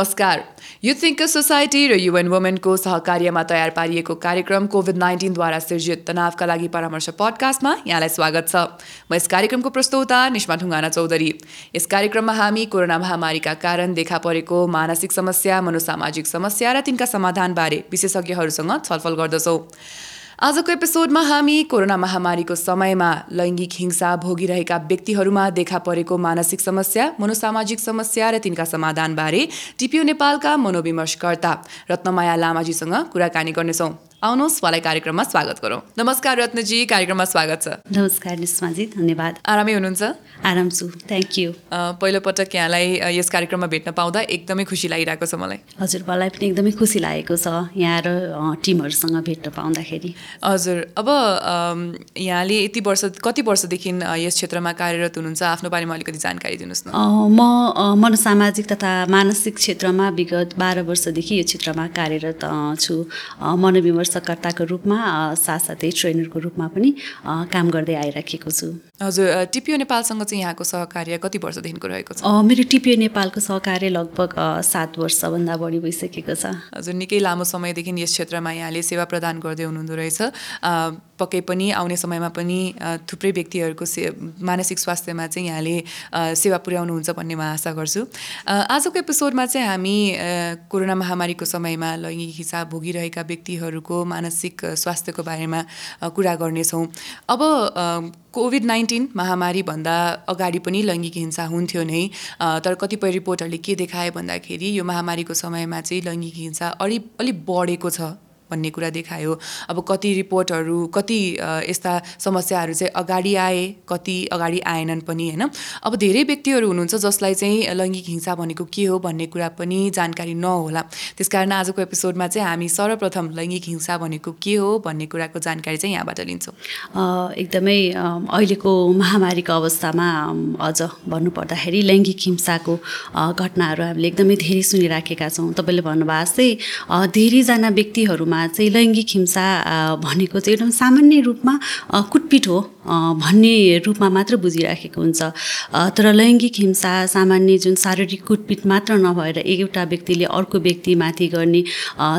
नमस्कार। Youth thinker society र UN वुमेनको सहकार्यमा तयार पारिएको कार्यक्रम कोभिड नाइन्टिनद्वारा सिर्जित तनावका लागि परामर्श पडकास्टमा यहाँलाई स्वागत छ। म यस कार्यक्रमको प्रस्तोता निष्मा ढुङ्गाना चौधरी। यस कार्यक्रममा हामी कोरोना महामारीका कारण देखा परेको मानसिक समस्या मनोसामाजिक समस्या र तिनका समाधानबारे विशेषज्ञहरूसँग छलफल गर्दछौँ। आजको एपिसोडमा हामी कोरोना महामारीको समयमा लैङ्गिक हिंसा भोगिरहेका व्यक्तिहरूमा देखा परेको मानसिक समस्या मनोसामाजिक समस्या र तिनका समाधानबारे टिपिओ नेपालका मनोविमर्शकर्ता रत्नमाया लामाजीसँग कुराकानी गर्नेछौँ। आउनुहोस् उहाँलाई कार्यक्रममा स्वागत गरौँ। नमस्कार रत्नजी कार्यक्रममा स्वागत छ। नमस्कार निस्माजी धन्यवाद। आरामै हुनुहुन्छ? आराम छु थ्याङ्क यू पहिलोपटक यहाँलाई यस कार्यक्रममा भेट्न पाउँदा एकदमै खुसी लागिरहेको छ मलाई। हजुर मलाई पनि एकदमै खुसी लागेको छ यहाँ र टिमहरूसँग भेट्न पाउँदाखेरि। हजुर अब यहाँले यति वर्ष कति वर्षदेखि यस क्षेत्रमा कार्यरत हुनुहुन्छ? आफ्नो बारेमा अलिकति जानकारी दिनुहोस् न। म मनोसामाजिक तथा मानसिक क्षेत्रमा विगत बाह्र वर्षदेखि यो क्षेत्रमा कार्यरत छु। मनोविमर्शकर्ताको रूपमा साथसाथै ट्रेनरको रूपमा पनि काम गर्दै आइराखेको छु। हजुर टिपिओ नेपालसँग चाहिँ यहाँको सहकार्य कति वर्षदेखिको रहेको छ? मेरो टिपिओ नेपालको सहकार्य लगभग सात वर्षभन्दा बढी भइसकेको छ। हजुर निकै लामो समयदेखि यस क्षेत्रमा यहाँले सेवा प्रदान गर्दै हुनुहुँदो रहेछ। पक्कै पनि आउने समयमा पनि थुप्रै व्यक्तिहरूको से मानसिक स्वास्थ्यमा चाहिँ यहाँले सेवा पुर्याउनुहुन्छ भन्ने म आशा गर्छु। आजको एपिसोडमा चाहिँ हामी कोरोना महामारीको समयमा लैङ्गिक हिसाब भोगिरहेका व्यक्तिहरूको मानसिक स्वास्थ्यको बारेमा कुरा गर्नेछौँ। अब कोभिड नाइन्टिन महामारीभन्दा अगाडि पनि लैङ्गिक हिंसा हुन्थ्यो नै। तर कतिपय रिपोर्टहरूले के देखाए भन्दाखेरि यो महामारीको समयमा चाहिँ लैङ्गिक हिंसा अलि अलिक बढेको छ। भन्ने कुरा देखायो। अब कति रिपोर्टहरू कति यस्ता समस्याहरू चाहिँ अगाडि आए कति अगाडि आएनन् पनि होइन? अब धेरै व्यक्तिहरू हुनुहुन्छ जसलाई चाहिँ लैङ्गिक हिंसा भनेको के हो भन्ने कुरा पनि जानकारी नहोला। त्यस कारण आजको एपिसोडमा चाहिँ हामी सर्वप्रथम लैङ्गिक हिंसा भनेको के हो भन्ने कुराको जानकारी चाहिँ यहाँबाट लिन्छौँ। एकदमै अहिलेको महामारीको अवस्थामा अझ भन्नुपर्दाखेरि लैङ्गिक हिंसाको घटनाहरू हामीले एकदमै धेरै सुनिराखेका छौँ। तपाईँले भन्नुभएको जस्तै धेरैजना व्यक्तिहरूमा चाहिँ लैङ्गिक हिंसा भनेको चाहिँ एकदम सामान्य रूपमा कुटपिट हो भन्ने रूपमा मात्र बुझिराखेको हुन्छ। तर लैङ्गिक हिंसा सामान्य जुन शारीरिक कुटपिट मात्र नभएर एउटा व्यक्तिले अर्को व्यक्तिमाथि गर्ने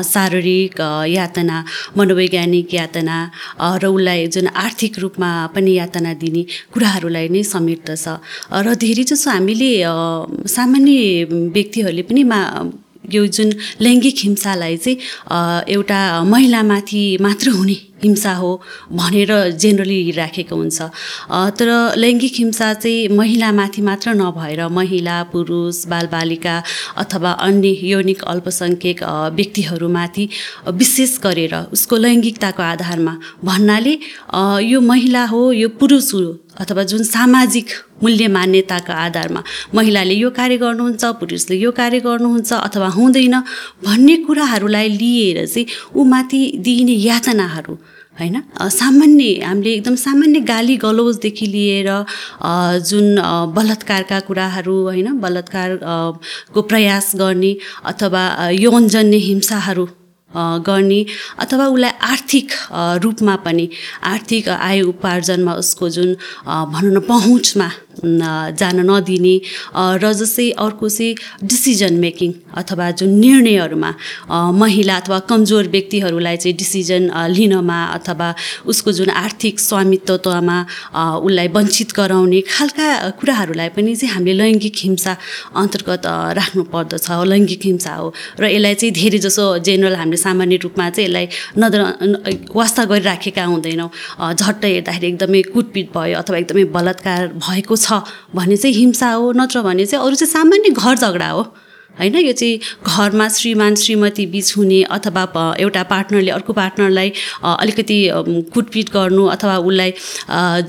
शारीरिक यातना मनोवैज्ञानिक यातना र उसलाई जुन आर्थिक रूपमा पनि यातना दिने कुराहरूलाई नै समेट्दछ। र धेरै जसो हामीले सामान्य व्यक्तिहरूले पनि मा यो जुन लैङ्गिक हिंसालाई चाहिँ एउटा महिलामाथि मात्र हुने हिंसा हो भनेर जेनरली राखेको हुन्छ। तर लैङ्गिक हिंसा चाहिँ महिलामाथि मात्र नभएर महिला पुरुष बालबालिका अथवा अन्य यौनिक अल्पसङ्ख्यक व्यक्तिहरूमाथि विशेष गरेर उसको लैङ्गिकताको आधारमा भन्नाले यो महिला हो यो पुरुष हो अथवा जुन सामाजिक मूल्य मान्यताको आधारमा महिलाले यो कार्य गर्नुहुन्छ पुरुषले यो कार्य गर्नुहुन्छ अथवा हुँदैन भन्ने कुराहरूलाई लिएर चाहिँ ऊमाथि दिइने यातनाहरू होइन? सामान्य हामीले एकदम सामान्य गाली गलौजदेखि लिएर जुन बलात्कारका कुराहरू होइन बलात्कार को प्रयास गर्ने अथवा यौनजन्य हिंसाहरू गर्ने अथवा उसलाई आर्थिक रूपमा पनि आर्थिक आय उपार्जनमा उसको जुन भनौँ न पहुँचमा जान नदिने र जस्तै अर्को चाहिँ डिसिजन मेकिङ अथवा जुन निर्णयहरूमा महिला अथवा कमजोर व्यक्तिहरूलाई चाहिँ डिसिजन लिनमा अथवा उसको जुन आर्थिक स्वामित्वमा उसलाई वञ्चित गराउने खालका कुराहरूलाई पनि चाहिँ हामीले लैङ्गिक हिंसा अन्तर्गत राख्नु पर्दछ लैङ्गिक हिंसा हो। र यसलाई चाहिँ धेरै जसो जेनरल हामीले सामान्य रूपमा चाहिँ यसलाई नजर वास्ता गरिराखेका हुँदैनौँ। झट्ट हेर्दाखेरि एकदमै कुटपिट भयो अथवा एकदमै बलात्कार भएको छ भने चाहिँ हिंसा हो नत्र भने चाहिँ अरू चाहिँ सामान्य घर झगडा हो। होइन यो चाहिँ घरमा श्रीमान श्रीमती बिच हुने अथवा एउटा पार्टनरले अर्को पार्टनरलाई अलिकति कुटपिट गर्नु अथवा उसलाई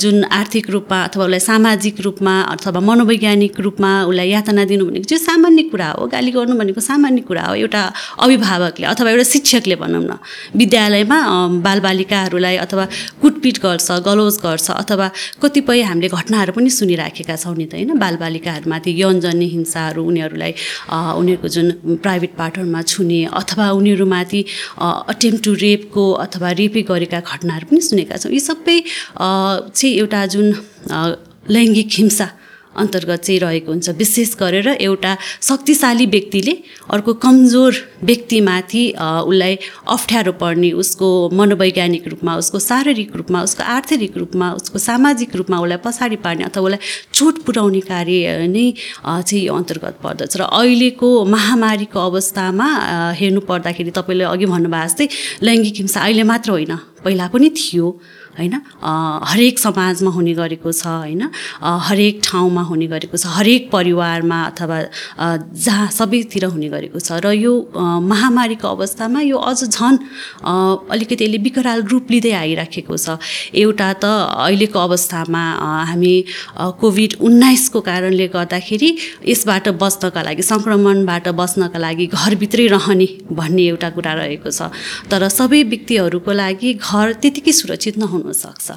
जुन आर्थिक रूपमा अथवा उसलाई सामाजिक रूपमा अथवा मनोवैज्ञानिक रूपमा उसलाई यातना दिनु भनेको चाहिँ सामान्य कुरा हो। गाली गर्नु भनेको सामान्य कुरा हो एउटा अभिभावकले अथवा एउटा शिक्षकले भनौँ न। विद्यालयमा बालबालिकाहरूलाई अथवा कुटपिट गर्छ गलोज गर्छ अथवा कतिपय हामीले घटनाहरू पनि सुनिराखेका छौँ नि त होइन? बालबालिकाहरूमाथि यौनजन्य हिंसाहरू उनीहरूलाई उनीहरूको जुन प्राइभेट पार्टहरूमा छुने अथवा उनीहरूमाथि अटेम्प टु रेपको अथवा रेपै गरेका घटनाहरू पनि सुनेका छौँ। यी सबै चाहिँ एउटा जुन लैङ्गिक हिंसा अन्तर्गत चाहिँ रहेको हुन्छ। विशेष गरेर एउटा शक्तिशाली व्यक्तिले अर्को कमजोर व्यक्तिमाथि उसलाई अप्ठ्यारो पर्ने उसको मनोवैज्ञानिक रूपमा उसको शारीरिक रूपमा उसको आर्थिक रूपमा उसको सामाजिक रूपमा उसलाई पछाडि पार्ने अथवा उसलाई चोट पुर्याउने कार्य नै चाहिँ यो अन्तर्गत पर्दछ। र अहिलेको महामारीको अवस्थामा हेर्नु पर्दाखेरि तपाईँले अघि भन्नुभएको जस्तै लैङ्गिक हिंसा अहिले मात्र होइन पहिला पनि थियो। होइन? हरेक समाजमा हुने गरेको छ होइन? हरेक ठाउँमा हुने गरेको छ हरेक परिवारमा अथवा जहाँ सबैतिर हुने गरेको छ। र यो महामारीको अवस्थामा यो अझ झन् अलिकति यसले विकराल रूप लिँदै आइराखेको छ। एउटा त अहिलेको अवस्थामा हामी कोभिड उन्नाइसको कारणले गर्दाखेरि यसबाट बच्नका लागि सङ्क्रमणबाट बच्नका लागि घरभित्रै रहने भन्ने एउटा कुरा रहेको छ। तर सबै व्यक्तिहरूको लागि घर त्यतिकै सुरक्षित नहुनसक्छ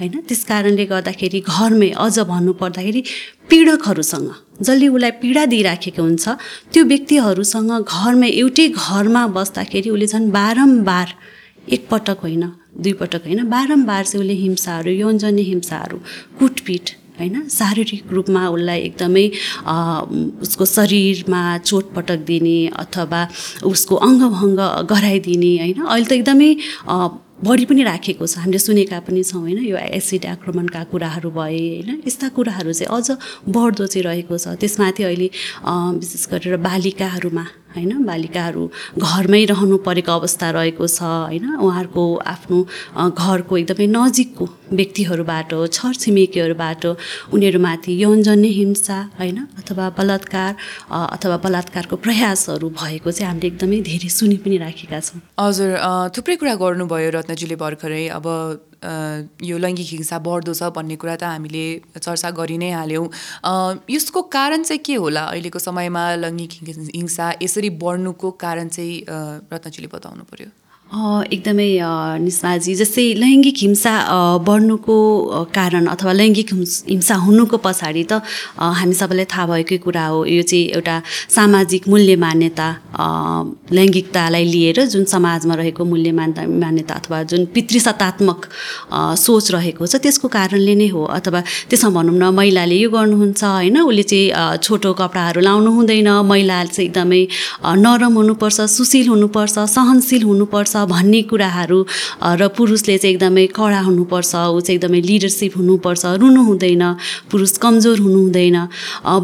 होइन? त्यस कारणले गर्दाखेरि घरमै अझ भन्नुपर्दाखेरि पीडकहरूसँग जसले उसलाई पीडा दिइराखेको हुन्छ त्यो व्यक्तिहरूसँग घरमा एउटै घरमा बस्दाखेरि उसले झन् बारम्बार एकपटक होइन दुईपटक होइन बारम्बार चाहिँ उसले हिंसाहरू यौनजन्य हिंसाहरू कुटपिट होइन? शारीरिक रूपमा उसलाई एकदमै उसको शरीरमा चोटपटक दिने अथवा उसको अङ्गभङ्ग गराइदिने होइन? अहिले त एकदमै बढी पनि राखेको छ। हामीले सुनेका पनि छौँ होइन? यो एसिड आक्रमणका कुराहरू भए होइन? यस्ता कुराहरू चाहिँ अझ बढ्दो चाहिँ रहेको छ। त्यसमाथि अहिले विशेष गरेर बालिकाहरूमा होइन? बालिकाहरू घरमै रहनु परेको अवस्था रहेको छ होइन? उहाँहरूको आफ्नो घरको एकदमै नजिकको व्यक्तिहरूबाट छरछिमेकीहरूबाट उनीहरूमाथि यौनजन्य हिंसा होइन? अथवा बलात्कार अथवा बलात्कारको प्रयासहरू भएको चाहिँ हामीले एकदमै धेरै सुनि पनि राखेका छौँ। हजुर थुप्रै कुरा गर्नुभयो रत्नजीले भर्खरै अब यो लैङ्गिक हिंसा बढ्दो छ भन्ने कुरा त हामीले चर्चा गरि नै हाल्यौँ। यसको कारण चाहिँ के होला अहिलेको समयमा लैङ्गिक हिंसा यसरी बढ्नुको कारण चाहिँ रत्नजीले बताउनु पर्यो। एकदमै निस्माजी जस्तै लैङ्गिक हिंसा बढ्नुको कारण अथवा लैङ्गिक हिंस- हुनुको पछाडि त हामी सबैलाई थाहा भएकै कुरा हो। यो चाहिँ एउटा सामाजिक मूल्य मान्यता लैङ्गिकतालाई लिएर जुन समाजमा रहेको मूल्य मान्यता मान्यता अथवा जुन पितृसत्तात्मक सोच रहेको छ त्यसको कारणले नै हो। अथवा त्यसमा भनौँ न महिलाले यो गर्नुहुन्छ होइन? उसले चाहिँ छोटो कपडाहरू लाउनु हुँदैन। महिला चाहिँ एकदमै नरम हुनुपर्छ सुशील हुनुपर्छ सहनशील हुनुपर्छ। भन्ने कुराहरू र पुरुषले चाहिँ एकदमै कडा हुनुपर्छ ऊ चाहिँ एकदमै लिडरसिप हुनुपर्छ रुनु हुँदैन पुरुष कमजोर हुनु हुँदैन।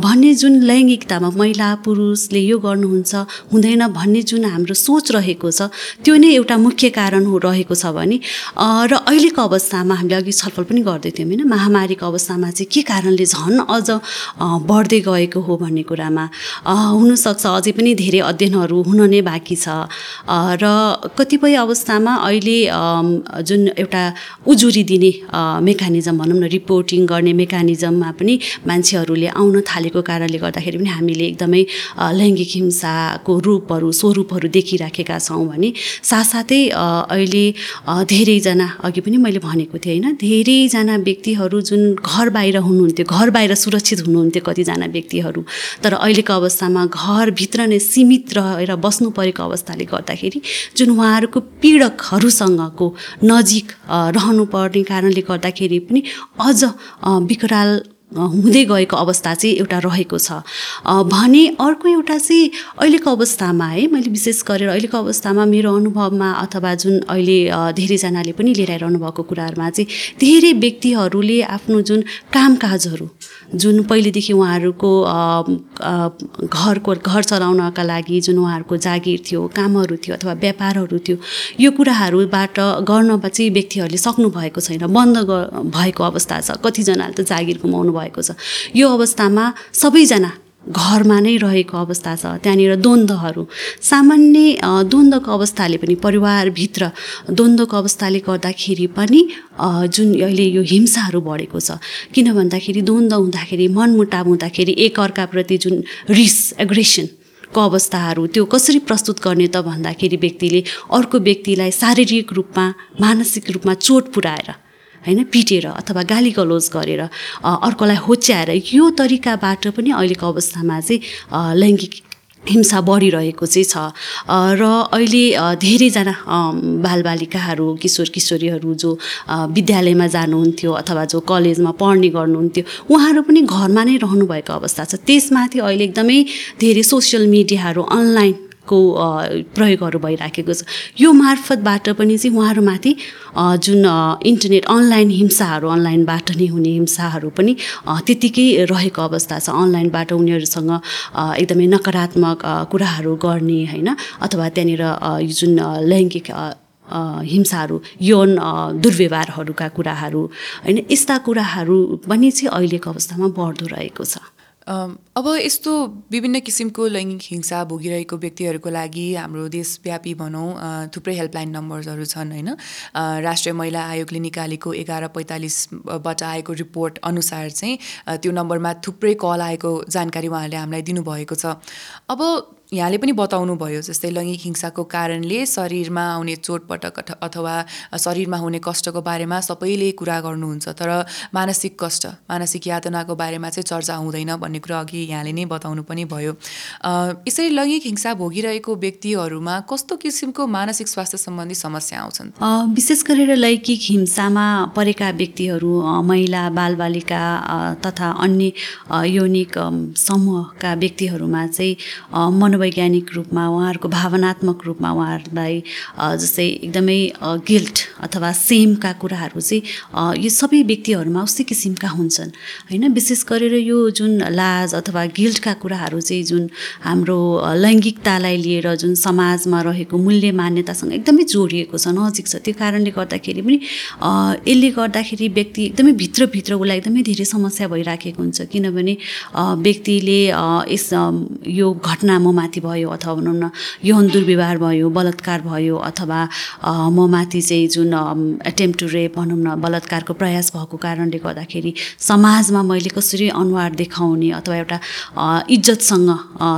भन्ने जुन लैङ्गिकतामा महिला पुरुषले यो गर्नुहुन्छ हुँदैन भन्ने जुन हाम्रो सोच रहेको छ त्यो नै एउटा मुख्य कारण हो रहेको छ भने र अहिलेको अवस्थामा हामीले अघि छलफल पनि गर्दै थियौँ होइन महामारीको अवस्थामा चाहिँ के कारणले झन् अझ बढ्दै गएको हो भन्ने कुरामा हुनसक्छ अझै पनि धेरै अध्ययनहरू हुन नै बाँकी छ। र कतिपय अवस्थामा अहिले जुन एउटा उजुरी दिने मेकानिजम भनौँ न रिपोर्टिङ गर्ने मेकानिजममा पनि मान्छेहरूले आउन थालेको कारणले गर्दाखेरि पनि हामीले एकदमै लैङ्गिक हिंसाको रूपहरू स्वरूपहरू देखिराखेका छौँ भने साथसाथै अहिले धेरैजना अघि पनि मैले भनेको थिएँ होइन धेरैजना व्यक्तिहरू जुन घर बाहिर हुनुहुन्थ्यो घर बाहिर सुरक्षित हुनुहुन्थ्यो कतिजना व्यक्तिहरू तर अहिलेको अवस्थामा घरभित्र नै सीमित रहेर बस्नु परेको अवस्थाले गर्दाखेरि जुन उहाँहरूको पीडकहरूसँगको नजिक रहनुपर्ने कारणले गर्दाखेरि पनि अझ विकराल हुँदै गएको अवस्था चाहिँ एउटा रहेको छ। भने अर्को एउटा चाहिँ अहिलेको अवस्थामा है मैले विशेष गरेर अहिलेको अवस्थामा मेरो अनुभवमा अथवा जुन अहिले धेरैजनाले पनि लिएर आइरहनु भएको कुराहरूमा चाहिँ धेरै व्यक्तिहरूले आफ्नो जुन कामकाजहरू जुन पहिलेदेखि उहाँहरूको घरको घर चलाउनका लागि जुन उहाँहरूको जागिर थियो कामहरू थियो अथवा व्यापारहरू थियो यो कुराहरूबाट गर्नमा चाहिँ व्यक्तिहरूले सक्नु भएको छैन। बन्द भएको अवस्था छ। कतिजनाले त जागिर गुमाउनु भएको छ। यो अवस्थामा सबैजना घरमा नै रहेको अवस्था छ त्यहाँनिर द्वन्द्वहरू। सामान्य द्वन्द्वको अवस्थाले पनि परिवारभित्र द्वन्द्वको अवस्थाले गर्दाखेरि पनि जुन अहिले यो हिंसाहरू बढेको छ किन भन्दाखेरि द्वन्द्व हुँदाखेरि मनमुटाव हुँदाखेरि एकअर्काप्रति जुन रिस एग्रेसन को अवस्थाहरू त्यो कसरी प्रस्तुत गर्ने त भन्दाखेरि व्यक्तिले अर्को व्यक्तिलाई शारीरिक रूपमा मानसिक रूपमा चोट पुर्याएर होइन पिटेर अथवा गाली गलोज गरेर अर्कोलाई होच्याएर यो तरिकाबाट पनि अहिलेको अवस्थामा चाहिँ लैङ्गिक हिंसा बढिरहेको चाहिँ छ। र अहिले धेरैजना बालबालिकाहरू किशोर किशोरीहरू जो विद्यालयमा जानुहुन्थ्यो अथवा जो कलेजमा पढ्ने गर्नुहुन्थ्यो उहाँहरू पनि घरमा नै रहनुभएको अवस्था छ। त्यसमाथि अहिले एकदमै धेरै सोसियल मिडियाहरू अनलाइन को प्रयोगहरू भइराखेको छ। यो मार्फतबाट पनि चाहिँ उहाँहरूमाथि जुन इन्टरनेट अनलाइन हिंसाहरू अनलाइनबाट नै हुने हिंसाहरू पनि अ, त्यत्तिकै रहेको अवस्था छ। अनलाइनबाट उनीहरूसँग एकदमै नकारात्मक कुराहरू गर्ने होइन? अथवा त्यहाँनिर जुन लैङ्गिक हिंसाहरू यौन दुर्व्यवहारहरूका कुराहरू होइन? यस्ता कुराहरू पनि चाहिँ अहिलेको अवस्थामा बढ्दो रहेको छ। अब यस्तो विभिन्न किसिमको लैङ्गिक हिंसा भोगिरहेको व्यक्तिहरूको लागि हाम्रो देशव्यापी भनौँ थुप्रै हेल्पलाइन नम्बर्सहरू छन् होइन? राष्ट्रिय महिला आयोगले निकालेको एघार पैँतालिसबाट आएको रिपोर्ट अनुसार चाहिँ त्यो नम्बरमा थुप्रै कल आएको जानकारी उहाँहरूले हामीलाई दिनुभएको छ। अब यहाँले पनि बताउनु भयो जस्तै लैङ्गिक हिंसाको कारणले शरीरमा आउने चोटपटक अथ- अथवा शरीरमा हुने कष्टको बारेमा सबैले कुरा गर्नुहुन्छ तर मानसिक कष्ट मानसिक यातनाको बारेमा चाहिँ चर्चा हुँदैन भन्ने कुरा अघि यहाँले नै बताउनु पनि भयो। यसरी लैङ्गिक हिंसा भोगिरहेको व्यक्तिहरूमा कस्तो किसिमको मानसिक स्वास्थ्य सम्बन्धी समस्या आउँछन्? विशेष गरेर लैङ्गिक हिंसामा परेका व्यक्तिहरू महिला बालबालिका तथा अन्य यौनिक समूहका व्यक्तिहरूमा चाहिँ अ, मनोवैज्ञानिक रूपमा उहाँहरूको भावनात्मक रूपमा उहाँहरूलाई जस्तै एकदमै गिल्ट अथवा सेमका कुराहरू चाहिँ यो सबै व्यक्तिहरूमा उस्तै किसिमका हुन्छन्। होइन विशेष गरेर यो जुन लाज अथवा गिल्टका कुराहरू चाहिँ जुन हाम्रो लैङ्गिकतालाई लिएर जुन समाजमा रहेको मूल्य मान्यतासँग एकदमै जोडिएको छ नजिक छ त्यो कारणले गर्दाखेरि पनि यसले गर्दाखेरि व्यक्ति एकदमै भित्रभित्र उसलाई एकदमै धेरै समस्या भइराखेको हुन्छ। किनभने व्यक्तिले यस यो घटना म माथि भयो अथवा भनौँ न यौन दुर्व्यवहार भयो बलात्कार भयो अथवा म माथि चाहिँ जुन एटेम्प टु रेप भनौँ न बलात्कारको प्रयास भएको कारणले गर्दाखेरि समाजमा मैले कसरी अनुहार देखाउने अथवा एउटा इज्जतसँग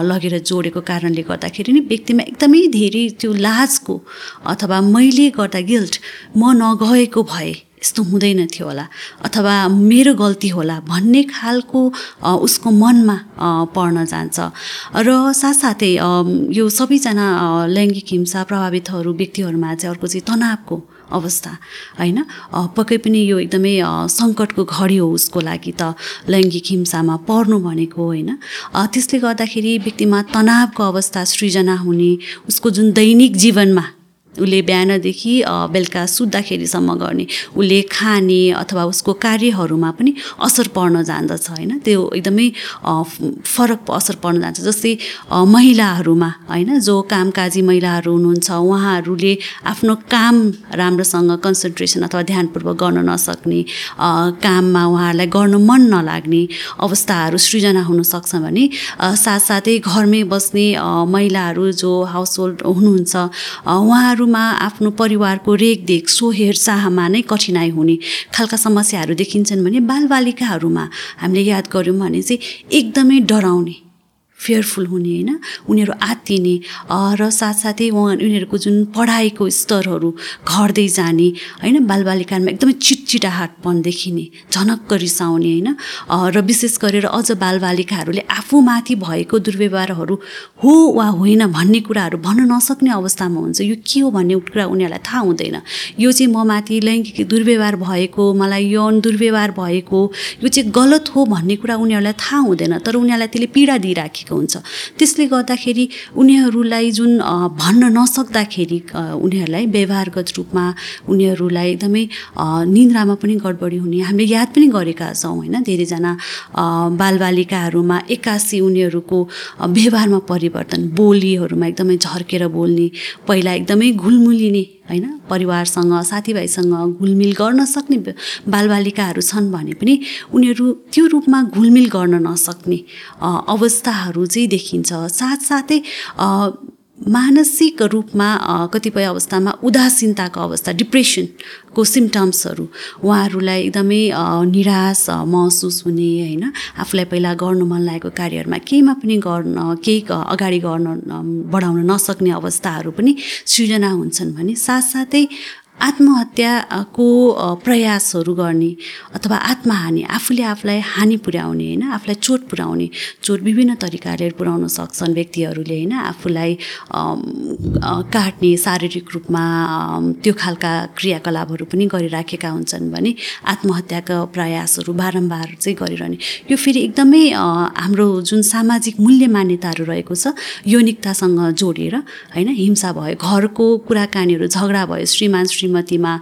लगेर जोडेको कारणले गर्दाखेरि नि व्यक्तिमा एकदमै धेरै त्यो लाजको अथवा मैले गर्दा गिल्ट म नगएको भए यस्तो हुँदैन थियो होला। अथवा मेरो गल्ती होला भन्ने खालको उसको मनमा पर्न जान्छ। र साथसाथै यो सबैजना लैङ्गिक हिंसा प्रभावितहरू व्यक्तिहरूमा चाहिँ अर्को चाहिँ तनावको अवस्था होइन? पक्कै पनि यो एकदमै सङ्कटको घडी हो उसको लागि त लैङ्गिक हिंसामा पर्नु भनेको होइन? त्यसले गर्दाखेरि व्यक्तिमा तनावको अवस्था सृजना हुने उसको जुन दैनिक जीवनमा उसले बिहानदेखि बेलुका सुत्दाखेरिसम्म गर्ने उसले खाने अथवा उसको कार्यहरूमा पनि असर पर्न जान्दछ होइन? त्यो एकदमै फरक असर पर्न जान्छ। जस्तै महिलाहरूमा होइन? जो कामकाजी महिलाहरू हुनुहुन्छ उहाँहरूले आफ्नो काम राम्रोसँग कन्सन्ट्रेसन अथवा ध्यानपूर्वक गर्न नसक्ने काममा उहाँहरूलाई गर्न मन नलाग्ने अवस्थाहरू सृजना हुनसक्छ भने साथसाथै घरमै बस्ने महिलाहरू जो हाउस होल्ड हुनुहुन्छ अ, उहाँहरूमा आफ्नो परिवारको रेखदेख सो हेरचाहमा नै कठिनाइ हुने खालका समस्याहरू देखिन्छन् भने बालबालिकाहरूमा हामीले याद गऱ्यौँ भने चाहिँ एकदमै डराउने फियरफुल हुने होइन? उनीहरू आत्तिने र साथसाथै उहाँ उनीहरूको जुन पढाइको स्तरहरू घट्दै जाने होइन? बालबालिकामा एकदमै चिटचिटाहाटपन देखिने झनक्क रिसाउने होइन? र विशेष गरेर अझ बालबालिकाहरूले आफूमाथि भएको दुर्व्यवहारहरू हो वा होइन भन्ने कुराहरू भन्न नसक्ने अवस्थामा हुन्छ। यो के हो भन्ने कुरा उनीहरूलाई थाहा हुँदैन। यो चाहिँ म माथि लैङ्गिक दुर्व्यवहार भएको मलाई यौन दुर्व्यवहार भएको यो चाहिँ गलत हो भन्ने कुरा उनीहरूलाई थाहा हुँदैन। तर उनीहरूलाई त्यसले पीडा दिइराखेको हुन्छ। त्यसले गर्दाखेरि उनीहरूलाई जुन भन्न नसक्दाखेरि उनीहरूलाई व्यवहारगत रूपमा उनीहरूलाई एकदमै निन्द्रामा पनि गडबडी हुने हामीले याद पनि गरेका छौँ होइन? धेरैजना बालबालिकाहरूमा एक्कासी उनीहरूको व्यवहारमा परिवर्तन बोलीहरूमा एकदमै झर्केर बोल्ने पहिला एकदमै घुलमुलिने होइन? परिवारसँग साथीभाइसँग घुलमिल गर्न सक्ने बालबालिकाहरू छन् भने पनि उनीहरू त्यो रूपमा घुलमिल गर्न नसक्ने अवस्थाहरू चाहिँ देखिन्छ। साथसाथै मानसिक रूपमा कतिपय अवस्थामा उदासीनताको अवस्था डिप्रेसनको सिम्टम्सहरू उहाँहरूलाई एकदमै निराश महसुस हुने होइन। आफूलाई पहिला गर्नु मन लागेको कार्यहरूमा केहीमा पनि गर्न केही अगाडि गर्न बढाउन नसक्ने अवस्थाहरू पनि सृजना हुन्छन् भने साथसाथै आत्महत्याको प्रयासहरू गर्ने अथवा आत्महानि आफूले आफूलाई हानि पुर्याउने होइन? आफूलाई चोट पुर्याउने चोट विभिन्न तरिकाले पुर्याउन सक्छन् व्यक्तिहरूले होइन? आफूलाई काट्ने शारीरिक रूपमा त्यो खालका क्रियाकलापहरू पनि गरिराखेका हुन्छन् भने आत्महत्याका प्रयासहरू बारम्बार चाहिँ गरिरहने। यो फेरि एकदमै हाम्रो जुन सामाजिक मूल्य मान्यताहरू रहेको छ यौनिकतासँग जोडेर होइन? हिंसा भयो घरको कुराकानीहरू झगडा भयो श्रीमान श्रीमतीमा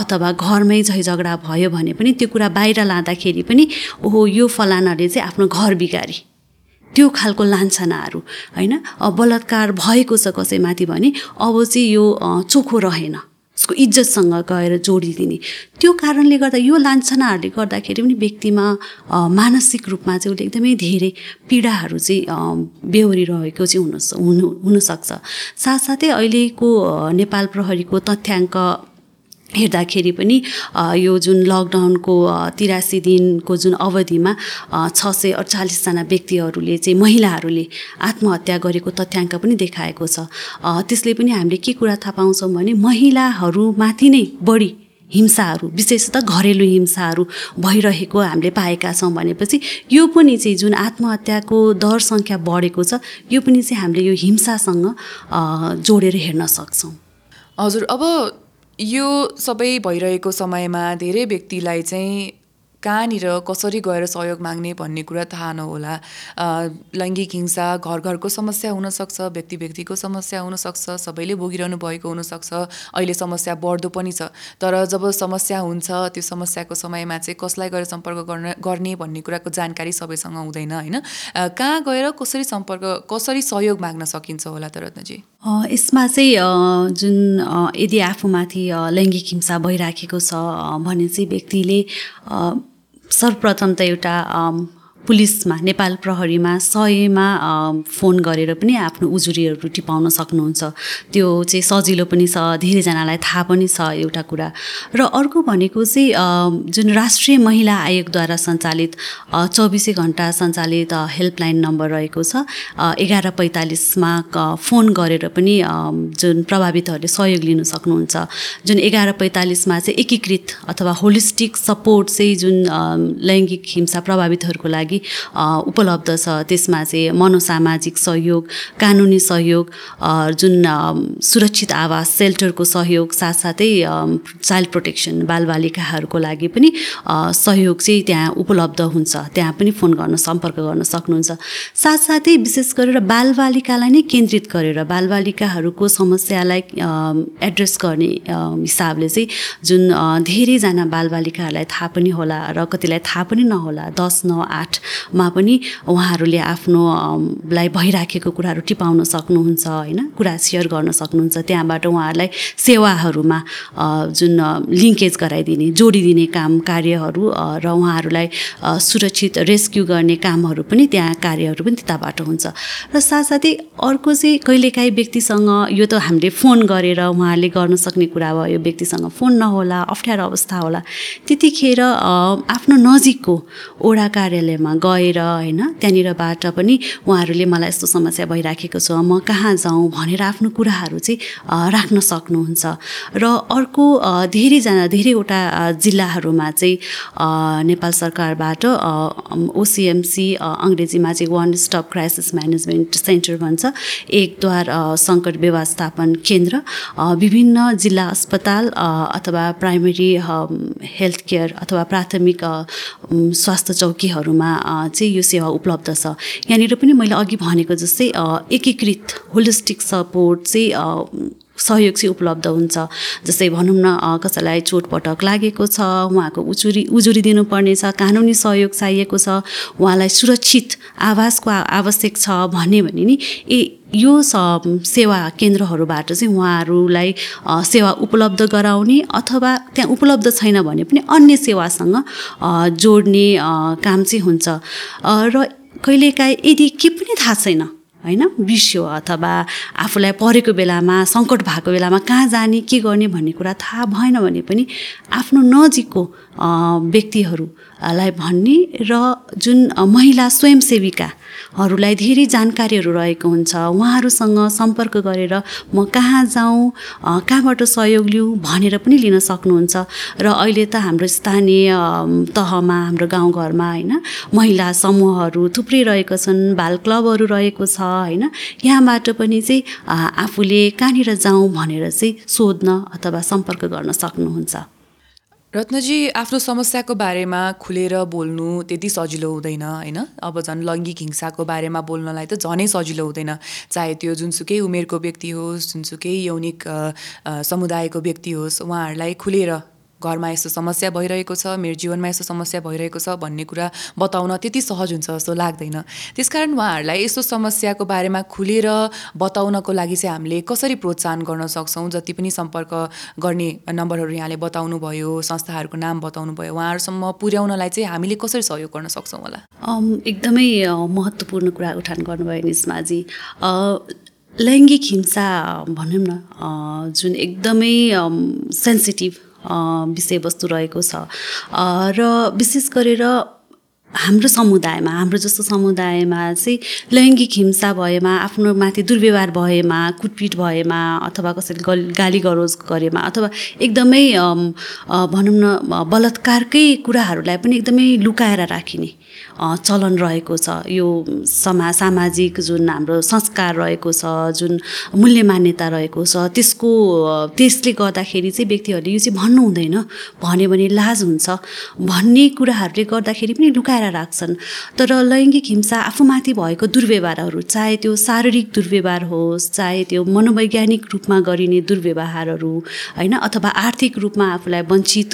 अथवा घरमै झै झगडा भयो भने पनि त्यो कुरा बाहिर लाँदाखेरि पनि ओहो यो फलानाले चाहिँ आफ्नो घर बिगारी। त्यो खालको लान्छनाहरू होइन? बलात्कार भएको छ कसैमाथि भने अब चाहिँ यो चोखो रहेन। उसको इज्जतसँग गएर जोडिदिने। त्यो कारणले गर्दा यो लान्छनाहरूले गर्दाखेरि पनि व्यक्तिमा मानसिक रूपमा चाहिँ उसले एकदमै धेरै पीडाहरू चाहिँ बेहोरिरहेको चाहिँ हुन हुनु हुनसक्छ। साथसाथै अहिलेको नेपाल प्रहरीको तथ्याङ्क हेर्दाखेरि पनि यो जुन लकडाउनको तिरासी दिनको जुन अवधिमा छ सय अडचालिसजना व्यक्तिहरूले चाहिँ महिलाहरूले आत्महत्या गरेको तथ्याङ्क पनि देखाएको छ। त्यसले पनि हामीले के कुरा थाहा पाउँछौँ भने महिलाहरूमाथि नै बढी हिंसाहरू विशेषतः घरेलु हिंसाहरू भइरहेको हामीले पाएका छौँ भनेपछि यो पनि चाहिँ जुन आत्महत्याको दर सङ्ख्या बढेको छ यो पनि चाहिँ हामीले यो हिंसासँग जोडेर हेर्न सक्छौँ। हजुर अब यो सबै भइरहेको समयमा धेरै व्यक्तिलाई चाहिँ कहाँनिर कसरी गएर सहयोग माग्ने भन्ने कुरा थाहा नहोला। लैङ्गिक हिंसा घर घरको समस्या हुनसक्छ व्यक्ति व्यक्तिको समस्या हुनसक्छ सबैले भोगिरहनु भएको हुनसक्छ अहिले समस्या बढ्दो पनि छ। तर जब समस्या हुन्छ त्यो समस्याको समयमा चाहिँ कसलाई गएर सम्पर्क गर्न गर्ने भन्ने कुराको जानकारी सबैसँग हुँदैन होइन? कहाँ गएर कसरी सम्पर्क कसरी सहयोग माग्न सकिन्छ होला त रत्नजी? यसमा चाहिँ जुन यदि आफूमाथि लैङ्गिक हिंसा भइराखेको छ भने चाहिँ व्यक्तिले सर्वप्रथम त एउटा पुलिसमा नेपाल प्रहरीमा सयमा फोन गरेर पनि आफ्नो उजुरीहरू टिपाउन सक्नुहुन्छ। त्यो चाहिँ सजिलो पनि छ धेरैजनालाई थाहा पनि छ एउटा कुरा। र अर्को भनेको चाहिँ जुन राष्ट्रिय महिला आयोगद्वारा सञ्चालित चौबिसै घन्टा सञ्चालित हेल्पलाइन नम्बर रहेको छ एघार पैँतालिसमा फोन गरेर पनि जुन प्रभावितहरूले सहयोग लिन सक्नुहुन्छ। जुन एघार पैँतालिसमा चाहिँ एकीकृत अथवा होलिस्टिक सपोर्ट चाहिँ जुन लैङ्गिक हिंसा प्रभावितहरूको लागि अ, उपलब्ध छ। त्यसमा चाहिँ मनोसामाजिक सहयोग कानुनी सहयोग जुन सुरक्षित आवास सेल्टरको सहयोग साथसाथै चाइल्ड प्रोटेक्सन बालबालिकाहरूको लागि पनि सहयोग चाहिँ त्यहाँ उपलब्ध हुन्छ। त्यहाँ पनि फोन गर्न सम्पर्क गर्न सक्नुहुन्छ। साथसाथै विशेष गरेर बालबालिकालाई नै केन्द्रित गरेर बालबालिकाहरूको समस्यालाई एड्रेस गर्ने हिसाबले चाहिँ जुन धेरैजना बालबालिकाहरूलाई थाहा पनि होला र कतिलाई थाहा पनि नहोला दस नौ आठमा पनि उहाँहरूले आफ्नो लाई भइराखेको कुराहरू टिपाउन सक्नुहुन्छ होइन? कुरा सेयर गर्न सक्नुहुन्छ। त्यहाँबाट उहाँहरूलाई सेवाहरूमा जुन लिङ्केज गराइदिने जोडिदिने काम कार्यहरू र उहाँहरूलाई सुरक्षित रेस्क्यु गर्ने कामहरू पनि त्यहाँ कार्यहरू पनि त्यताबाट हुन्छ। र साथसाथै अर्को चाहिँ कहिलेकाहीँ व्यक्तिसँग यो त हामीले फोन गरेर उहाँहरूले गर्न सक्ने कुरा भयो व्यक्तिसँग फोन नहोला अप्ठ्यारो अवस्था होला। त्यतिखेर आफ्नो नजिकको ओडा कार्यालयमा गएर होइन त्यहाँनिरबाट पनि उहाँहरूले मलाई यस्तो समस्या भइराखेको छ म कहाँ जाउँ भनेर आफ्नो कुराहरू चाहिँ राख्न सक्नुहुन्छ। र अर्को धेरैजना धेरैवटा जिल्लाहरूमा चाहिँ नेपाल सरकारबाट ओसिएमसी अङ्ग्रेजीमा चाहिँ one stop crisis management centre भन्छ। एकद्वार सङ्कट व्यवस्थापन केन्द्र विभिन्न जिल्ला अस्पताल अथवा प्राइमेरी हेल्थ केयर अथवा प्राथमिक स्वास्थ्य चौकीहरूमा चाहिँ यो सेवा उपलब्ध छ। यहाँनिर पनि मैले अघि भनेको जस्तै एकीकृत होलिस्टिक सपोर्ट चाहिँ सहयोग चाहिँ उपलब्ध हुन्छ। जस्तै भनौँ न कसैलाई चोटपटक लागेको छ उहाँको उजुरी उजुरी दिनुपर्ने छ कानुनी सहयोग चाहिएको छ उहाँलाई सुरक्षित आवासको आवश्यक छ भन्यो भने नि ए यो सेवा केन्द्रहरूबाट चाहिँ उहाँहरूलाई सेवा उपलब्ध गराउने अथवा त्यहाँ उपलब्ध छैन भने पनि अन्य सेवासँग जोड्ने काम चाहिँ हुन्छ। र कहिलेकाहीँ यदि के पनि थाहा छैन होइन? बिर्स्यो अथवा आफूलाई परेको बेलामा सङ्कट भएको बेलामा कहाँ जाने के गर्ने भन्ने कुरा थाहा भएन भने पनि आफ्नो नजिकको व्यक्तिहरूलाई भन्ने र जुन महिला स्वयंसेविकाहरूलाई धेरै जानकारीहरू रहेको हुन्छ उहाँहरूसँग सम्पर्क गरेर म कहाँ जाउँ कहाँबाट सहयोग लिउँ भनेर पनि लिन सक्नुहुन्छ। र अहिले त हाम्रो स्थानीय तहमा हाम्रो गाउँघरमा होइन महिला समूहहरू थुप्रै रहेको छन् बाल क्लबहरू रहेको छ होइन। यहाँबाट पनि चाहिँ आफूले कहाँनिर जाउँ भनेर चाहिँ सोध्न अथवा सम्पर्क गर्न सक्नुहुन्छ। रत्नजी आफ्नो समस्याको बारेमा खुलेर बोल्नु त्यति सजिलो हुँदैन होइन? अब झन् लैङ्गिक हिंसाको बारेमा बोल्नलाई त झनै सजिलो हुँदैन। चाहे त्यो जुनसुकै उमेरको व्यक्ति होस् जुनसुकै यौनिक समुदायको व्यक्ति होस् उहाँहरूलाई खुलेर घरमा यस्तो समस्या भइरहेको छ मेरो जीवनमा यस्तो समस्या भइरहेको छ भन्ने कुरा बताउन त्यति सहज हुन्छ जस्तो लाग्दैन। त्यसकारण उहाँहरूलाई यस्तो समस्याको बारेमा खुलेर बताउनको लागि चाहिँ हामीले कसरी प्रोत्साहन गर्न सक्छौँ जति पनि सम्पर्क गर्ने नम्बरहरू यहाँले बताउनु भयो संस्थाहरूको नाम बताउनु भयो उहाँहरूसम्म पुर्याउनलाई चाहिँ हामीले कसरी सहयोग गर्न सक्छौँ होला? एकदमै महत्त्वपूर्ण कुरा उठान गर्नुभयो निस्माजी लैङ्गिक हिंसा भनौँ न जुन एकदमै सेन्सिटिभ विषयवस्तु रहेको छ। र विशेष गरेर हाम्रो समुदायमा हाम्रो जस्तो समुदायमा चाहिँ लैङ्गिक हिंसा भएमा आफ्नो माथि दुर्व्यवहार भएमा कुटपिट भएमा अथवा कसैले गल गाली गरोज गरेमा अथवा एकदमै भनौँ न बलात्कारकै कुराहरूलाई पनि एकदमै लुकाएर राखिने चलन रहेको छ। यो समा सामाजिक जुन हाम्रो संस्कार रहेको छ जुन मूल्य मान्यता रहेको छ त्यसको त्यसले गर्दाखेरि चाहिँ व्यक्तिहरूले यो चाहिँ भन्नु हुँदैन। भन्यो भने लाज हुन्छ। भन्ने कुराहरूले गर्दाखेरि पनि लुकाएर राख्छन्। तर लैङ्गिक हिंसा आफूमाथि भएको दुर्व्यवहारहरू चाहे त्यो शारीरिक दुर्व्यवहार होस् चाहे त्यो मनोवैज्ञानिक रूपमा गरिने दुर्व्यवहारहरू होइन अथवा आर्थिक रूपमा आफूलाई वञ्चित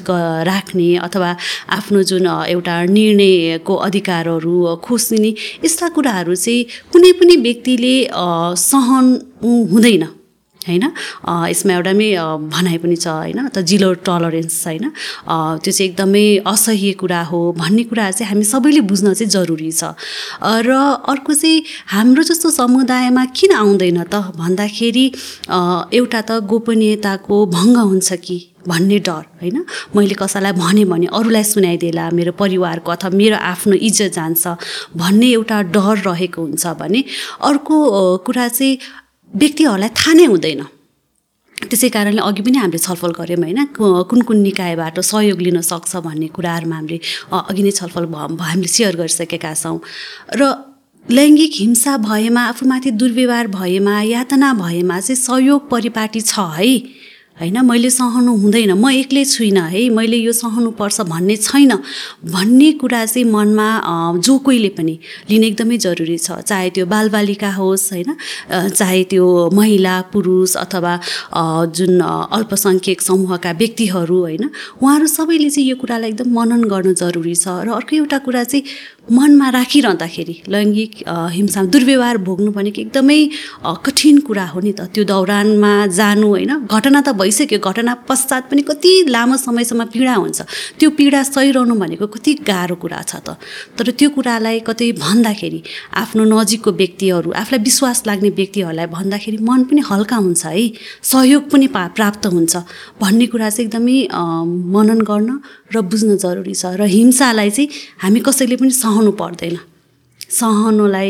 राख्ने अथवा आफ्नो जुन एउटा निर्णयको अधिकारहरू खोसिने यस्ता कुराहरू चाहिँ कुनै पनि व्यक्तिले सहन हुँदैन। होइन? यसमा एउटा नै भनाइ पनि छ होइन? त जिरो टलरेन्स होइन त्यो चाहिँ एकदमै असह्य कुरा हो भन्ने कुरा चाहिँ हामी सबैले बुझ्न चाहिँ जरुरी छ। र अर्को चाहिँ हाम्रो जस्तो समुदायमा किन आउँदैन त? भन्दाखेरि एउटा त गोपनीयताको भङ्ग हुन्छ कि भन्ने डर होइन? मैले कसैलाई भनेँ भने अरूलाई सुनाइदिएला मेरो परिवारको अथवा मेरो आफ्नो इज्जत जान्छ भन्ने एउटा डर रहेको हुन्छ भने अर्को कुरा चाहिँ व्यक्तिहरूलाई थाहा नै हुँदैन। त्यसै कारणले अघि पनि हामीले छलफल गऱ्यौँ होइन। कुन कुन निकायबाट सहयोग लिन सक्छ भन्ने कुराहरूमा हामीले अघि नै छलफल हामीले सेयर गरिसकेका छौँ। र लैङ्गिक हिंसा भएमा आफूमाथि दुर्व्यवहार भएमा यातना भएमा चाहिँ सहयोग परिपाटी छ है। होइन मैले सहनु हुँदैन म एक्लै छुइनँ है मैले यो सहनुपर्छ भन्ने छैन। भन्ने कुरा चाहिँ मनमा जो कोहीले पनि लिन एकदमै जरुरी छ चाहे त्यो बालबालिका होस् होइन चाहे त्यो महिला पुरुष अथवा जुन अल्पसङ्ख्यक समूहका व्यक्तिहरू होइन उहाँहरू सबैले चाहिँ यो कुरालाई एकदम मनन गर्नु जरुरी छ र अर्को एउटा कुरा चाहिँ मनमा राखिरहँदाखेरि लैङ्गिक हिंसा दुर्व्यवहार भोग्नु भनेको एकदमै कठिन कुरा हो नि त। त्यो दौरानमा जानु होइन घटना त भइसक्यो घटना पश्चात पनि कति लामो समयसम्म पीडा हुन्छ। त्यो पीडा सहिरहनु भनेको कति गाह्रो कुरा छ त। तर त्यो कुरालाई कतै भन्दाखेरि आफ्नो नजिकको व्यक्तिहरू आफूलाई विश्वास लाग्ने व्यक्तिहरूलाई भन्दाखेरि मन पनि हल्का हुन्छ है। सहयोग पनि पा प्राप्त हुन्छ। भन्ने कुरा चाहिँ एकदमै मनन गर्न र बुझ्न जरुरी छ र हिंसालाई चाहिँ हामी कसैले पनि सहनु पर्दैन। सहनुलाई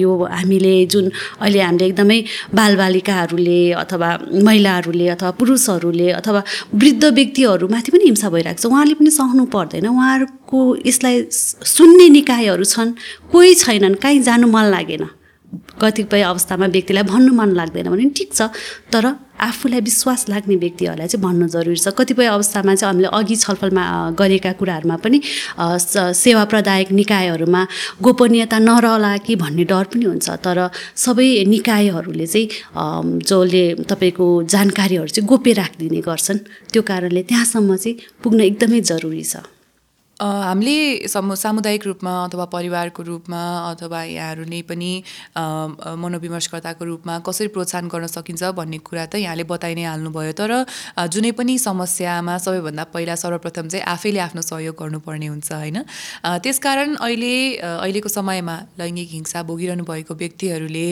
यो हामीले जुन अहिले हामीले एकदमै बालबालिकाहरूले अथवा महिलाहरूले अथवा पुरुषहरूले अथवा वृद्ध व्यक्तिहरूमाथि पनि हिंसा भइरहेको छ। उहाँले पनि सहनु पर्दैन। उहाँहरूको यसलाई सुन्ने निकायहरू छन् कोही छैनन् कहीँ जानु मन लागेन। कतिपय अवस्थामा व्यक्तिलाई भन्नु मन लाग्दैन भने ठिक छ तर आफूलाई विश्वास लाग्ने व्यक्तिहरूलाई चाहिँ भन्नु जरुरी छ। कतिपय अवस्थामा चाहिँ हामीले अघि छलफलमा गरेका कुराहरूमा पनि सेवा प्रदायक निकायहरूमा गोपनीयता नरहला कि भन्ने डर पनि हुन्छ। तर सबै निकायहरूले चाहिँ जसले तपाईँको जानकारीहरू चाहिँ गोप्य राखिदिने गर्छन् त्यो कारणले त्यहाँसम्म चाहिँ पुग्न एकदमै जरुरी छ। हामीले समु सामुदायिक रूपमा अथवा परिवारको रूपमा अथवा यहाँहरू नै पनि मनोविमर्शकर्ताको रूपमा कसरी प्रोत्साहन गर्न सकिन्छ भन्ने कुरा त यहाँले बताइ नै हाल्नुभयो। तर जुनै पनि समस्यामा सबैभन्दा पहिला सर्वप्रथम चाहिँ आफैले आफ्नो सहयोग गर्नुपर्ने हुन्छ होइन? त्यसकारण अहिले अहिलेको समयमा लैङ्गिक हिंसा भोगिरहनु भएको व्यक्तिहरूले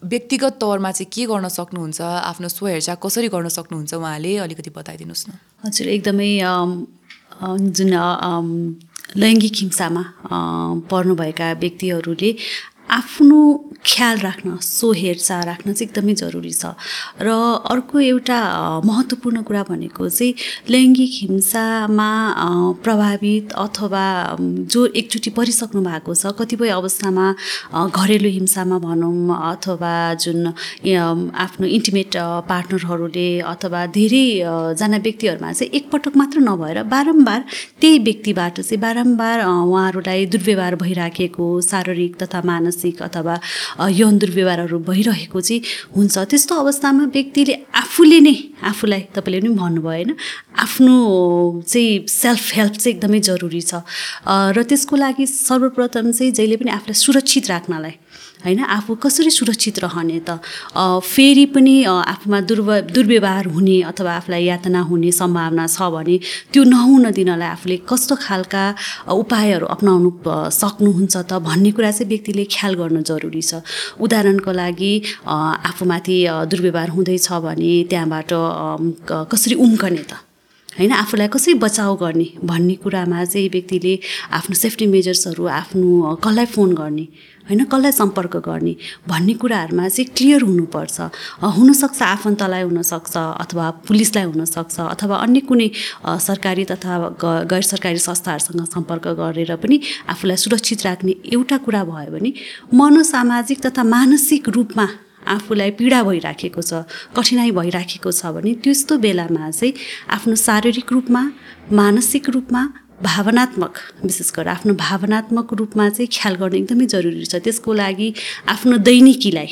व्यक्तिगत तौरमा चाहिँ के गर्न सक्नुहुन्छ आफ्नो स्वहेरचाह कसरी गर्न सक्नुहुन्छ उहाँले अलिकति बताइदिनुहोस् न। हजुर एकदमै जुन लैङ्गिक हिंसामा पर्नुभएका व्यक्तिहरूले आफ्नो ख्याल राख्न सो हेरचाह राख्न चाहिँ एकदमै जरुरी छ। र अर्को एउटा महत्त्वपूर्ण कुरा भनेको चाहिँ लैङ्गिक हिंसामा प्रभावित अथवा जो एकचोटि परिसक्नु भएको छ कतिपय अवस्थामा घरेलु हिंसामा भनौँ अथवा जुन आफ्नो इन्टिमेट पार्टनरहरूले अथवा धेरै अ, जना व्यक्तिहरूमा चाहिँ एकपटक मात्र नभएर बारम्बार त्यही व्यक्तिबाट चाहिँ बारम्बार उहाँहरूलाई दुर्व्यवहार भइराखेको शारीरिक तथा मानसिक अथवा अ, यौन दुर्व्यवहारहरू भइरहेको चाहिँ हुन्छ। त्यस्तो अवस्थामा व्यक्तिले आफूले नै आफूलाई तपाईँले पनि भन्नुभयो होइन आफ्नो चाहिँ सेल्फ हेल्प चाहिँ एकदमै जरुरी छ। र त्यसको लागि सर्वप्रथम चाहिँ जहिले पनि आफूलाई सुरक्षित राख्नलाई होइन? आफू कसरी सुरक्षित रहने त? फेरि पनि आफूमा दुर्व दुर्व्यवहार हुने अथवा आफूलाई यातना हुने सम्भावना छ भने त्यो नहुन दिनलाई आफूले कस्तो खालका उपायहरू अप्नाउनु सक्नुहुन्छ त भन्ने कुरा चाहिँ व्यक्तिले ख्याल गर्नु जरुरी छ। उदाहरणको लागि आफूमाथि दुर्व्यवहार हुँदैछ भने त्यहाँबाट कसरी उम्कने त? होइन? आफूलाई कसरी बचाउ गर्ने? भन्ने कुरामा चाहिँ व्यक्तिले आफ्नो सेफ्टी मेजर्सहरू आफ्नो कसलाई फोन गर्ने? होइन कसलाई सम्पर्क गर्ने भन्ने कुराहरूमा चाहिँ क्लियर हुनुपर्छ। हुनसक्छ आफन्तलाई हुनसक्छ अथवा पुलिसलाई हुनसक्छ अथवा अन्य कुनै सरकारी तथा गैर सरकारी संस्थाहरूसँग सम्पर्क गरेर पनि आफूलाई सुरक्षित राख्ने एउटा कुरा भयो भने मनोसामाजिक तथा मानसिक रूपमा आफूलाई पीडा भइराखेको छ कठिनाइ भइराखेको छ भने त्यस्तो बेलामा चाहिँ आफ्नो शारीरिक रूपमा मानसिक रूपमा भावनात्मक विशेष गरेर आफ्नो भावनात्मक रूपमा चाहिँ ख्याल गर्न एकदमै जरुरी छ। त्यसको लागि आफ्नो दैनिकीलाई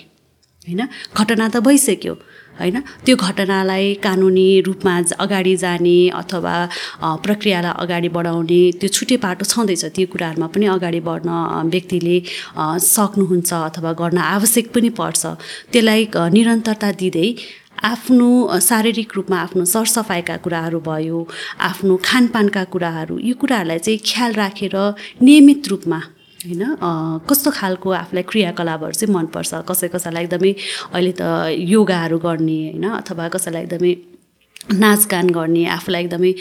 होइन घटना त भइसक्यो होइन त्यो घटनालाई कानुनी रूपमा अगाडि जाने अथवा प्रक्रियालाई अगाडि बढाउने त्यो छुट्टै पाटो छँदैछ। त्यो कुराहरूमा पनि अगाडि बढ्न व्यक्तिले सक्नुहुन्छ अथवा गर्न आवश्यक पनि पर्छ। त्यसलाई निरन्तरता दिँदै आफ्नो शारीरिक रूपमा आफ्नो सरसफाइका कुराहरू भयो आफ्नो खानपानका कुराहरू यो कुराहरूलाई चाहिँ ख्याल राखेर नियमित रूपमा होइन कस्तो खालको आफूलाई क्रियाकलापहरू चाहिँ मनपर्छ कसै कसैलाई एकदमै अहिले त योगाहरू गर्ने होइन अथवा कसैलाई एकदमै नाचगान गर्ने आफूलाई एकदमै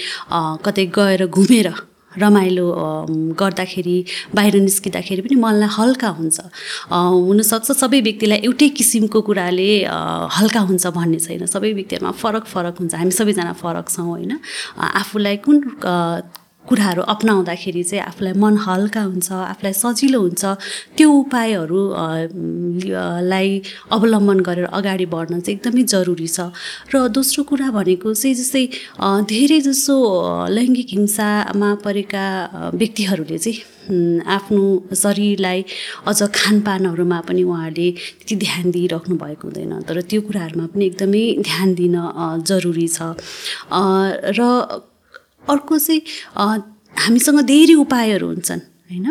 कतै गएर घुमेर रमाइलो गर्दाखेरि बाहिर निस्किँदाखेरि पनि मनलाई हल्का हुन्छ। हुनसक्छ सबै व्यक्तिलाई एउटै किसिमको कुराले हल्का हुन्छ भन्ने छैन। सबै व्यक्तिहरूमा फरक फरक हुन्छ। हामी सबैजना फरक छौँ होइन। आफूलाई कुन कुराहरू अप्नाउँदाखेरि चाहिँ आफूलाई मन हल्का हुन्छ आफूलाई सजिलो हुन्छ त्यो उपायहरू लाई अवलम्बन गरेर अगाडि बढ्न चाहिँ एकदमै जरुरी छ। र दोस्रो कुरा भनेको चाहिँ जस्तै धेरै जसो लैङ्गिक हिंसामा परेका व्यक्तिहरूले चाहिँ आफ्नो शरीरलाई अझ खानपानहरूमा पनि उहाँहरूले त्यति ध्यान दिइराख्नु भएको हुँदैन। तर त्यो कुराहरूमा पनि एकदमै ध्यान दिन जरुरी छ। र अर्को चाहिँ हामीसँग धेरै उपायहरू हुन्छन् होइन?